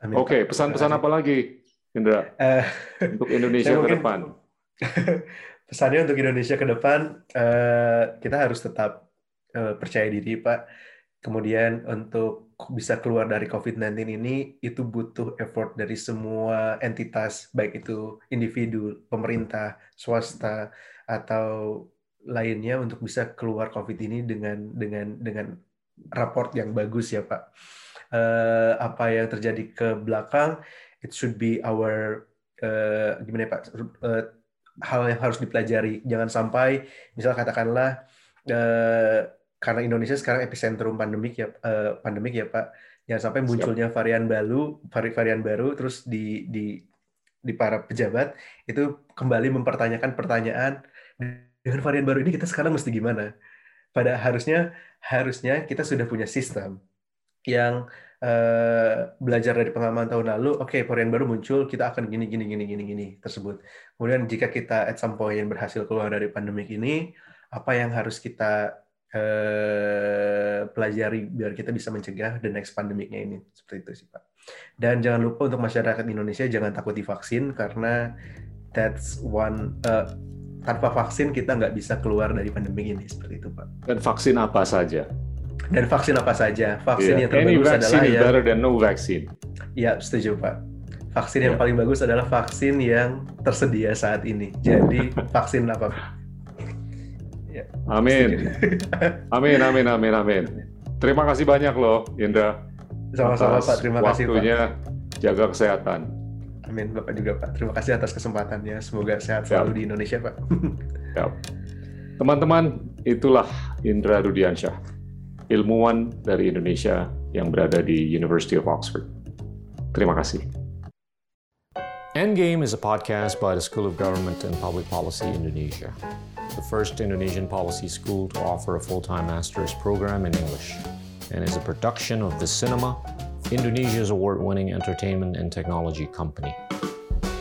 Amin, Oke, pesan-pesan apa lagi, Indra, uh, untuk Indonesia ke depan? pesannya untuk Indonesia ke depan uh, kita harus tetap uh, percaya diri Pak. Kemudian untuk bisa keluar dari COVID-19 ini itu butuh effort dari semua entitas baik itu individu, pemerintah, swasta atau lainnya untuk bisa keluar COVID ini dengan dengan dengan raport yang bagus ya Pak. Uh, apa yang terjadi ke belakang it should be our uh, gimana ya Pak uh, hal yang harus dipelajari. Jangan sampai, misal katakanlah eh, karena Indonesia sekarang epicentrum pandemik ya, eh, pandemik ya Pak. Jangan sampai munculnya varian baru, varian baru, terus di di di para pejabat itu kembali mempertanyakan pertanyaan dengan varian baru ini kita sekarang mesti gimana? Pada harusnya harusnya kita sudah punya sistem yang uh, belajar dari pengalaman tahun lalu, oke okay, varian baru muncul, kita akan gini gini gini gini gini tersebut. Kemudian jika kita at some point berhasil keluar dari pandemik ini, apa yang harus kita uh, pelajari biar kita bisa mencegah the next pandemiknya ini seperti itu sih Pak. Dan jangan lupa untuk masyarakat Indonesia jangan takut divaksin karena that's one uh, tanpa vaksin kita nggak bisa keluar dari pandemi ini seperti itu Pak. Dan vaksin apa saja? Dan vaksin apa saja? Vaksin yeah. yang terbagus Any adalah yang better than no vaccine. Ya, setuju Pak. Vaksin yeah. yang paling bagus adalah vaksin yang tersedia saat ini. Jadi vaksin apa? Amin. amin, amin, amin, amin. Terima kasih banyak loh, Indra. Sama-sama Pak, terima kasih Pak. Waktunya jaga kesehatan. Amin, Bapak juga Pak. Terima kasih atas kesempatannya. Semoga sehat selalu Siap. di Indonesia, Pak. Teman-teman, itulah Indra Rudiansyah ilmuwan dari Indonesia yang berada di University of Oxford. Terima kasih. Endgame is a podcast by the School of Government and Public Policy Indonesia, the first Indonesian policy school to offer a full-time master's program in English, and is a production of the Cinema, Indonesia's award-winning entertainment and technology company.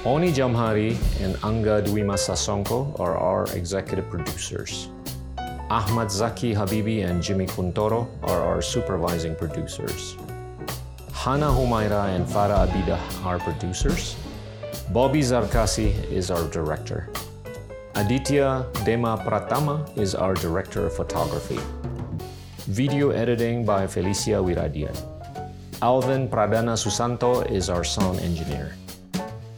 Oni Jamhari and Angga Dwi Sasongko are our executive producers. Ahmad Zaki Habibi and Jimmy Kuntoro are our supervising producers. Hana Humaira and Farah Abidah are producers. Bobby Zarkasi is our director. Aditya Dema Pratama is our director of photography. Video editing by Felicia Wiradian. Alvin Pradana Susanto is our sound engineer.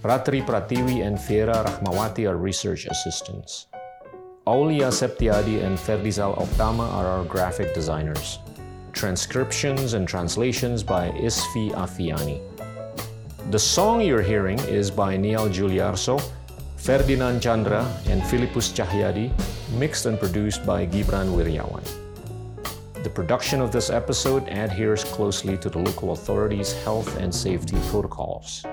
Ratri Pratiwi and Fiera Rahmawati are research assistants. Aulia Septiadi and Ferdizal Optama are our graphic designers. Transcriptions and translations by Isfi Afiani. The song you're hearing is by Neil Giuliarso, Ferdinand Chandra and Philippus Cahyadi, mixed and produced by Gibran Wiryawan. The production of this episode adheres closely to the local authorities' health and safety protocols.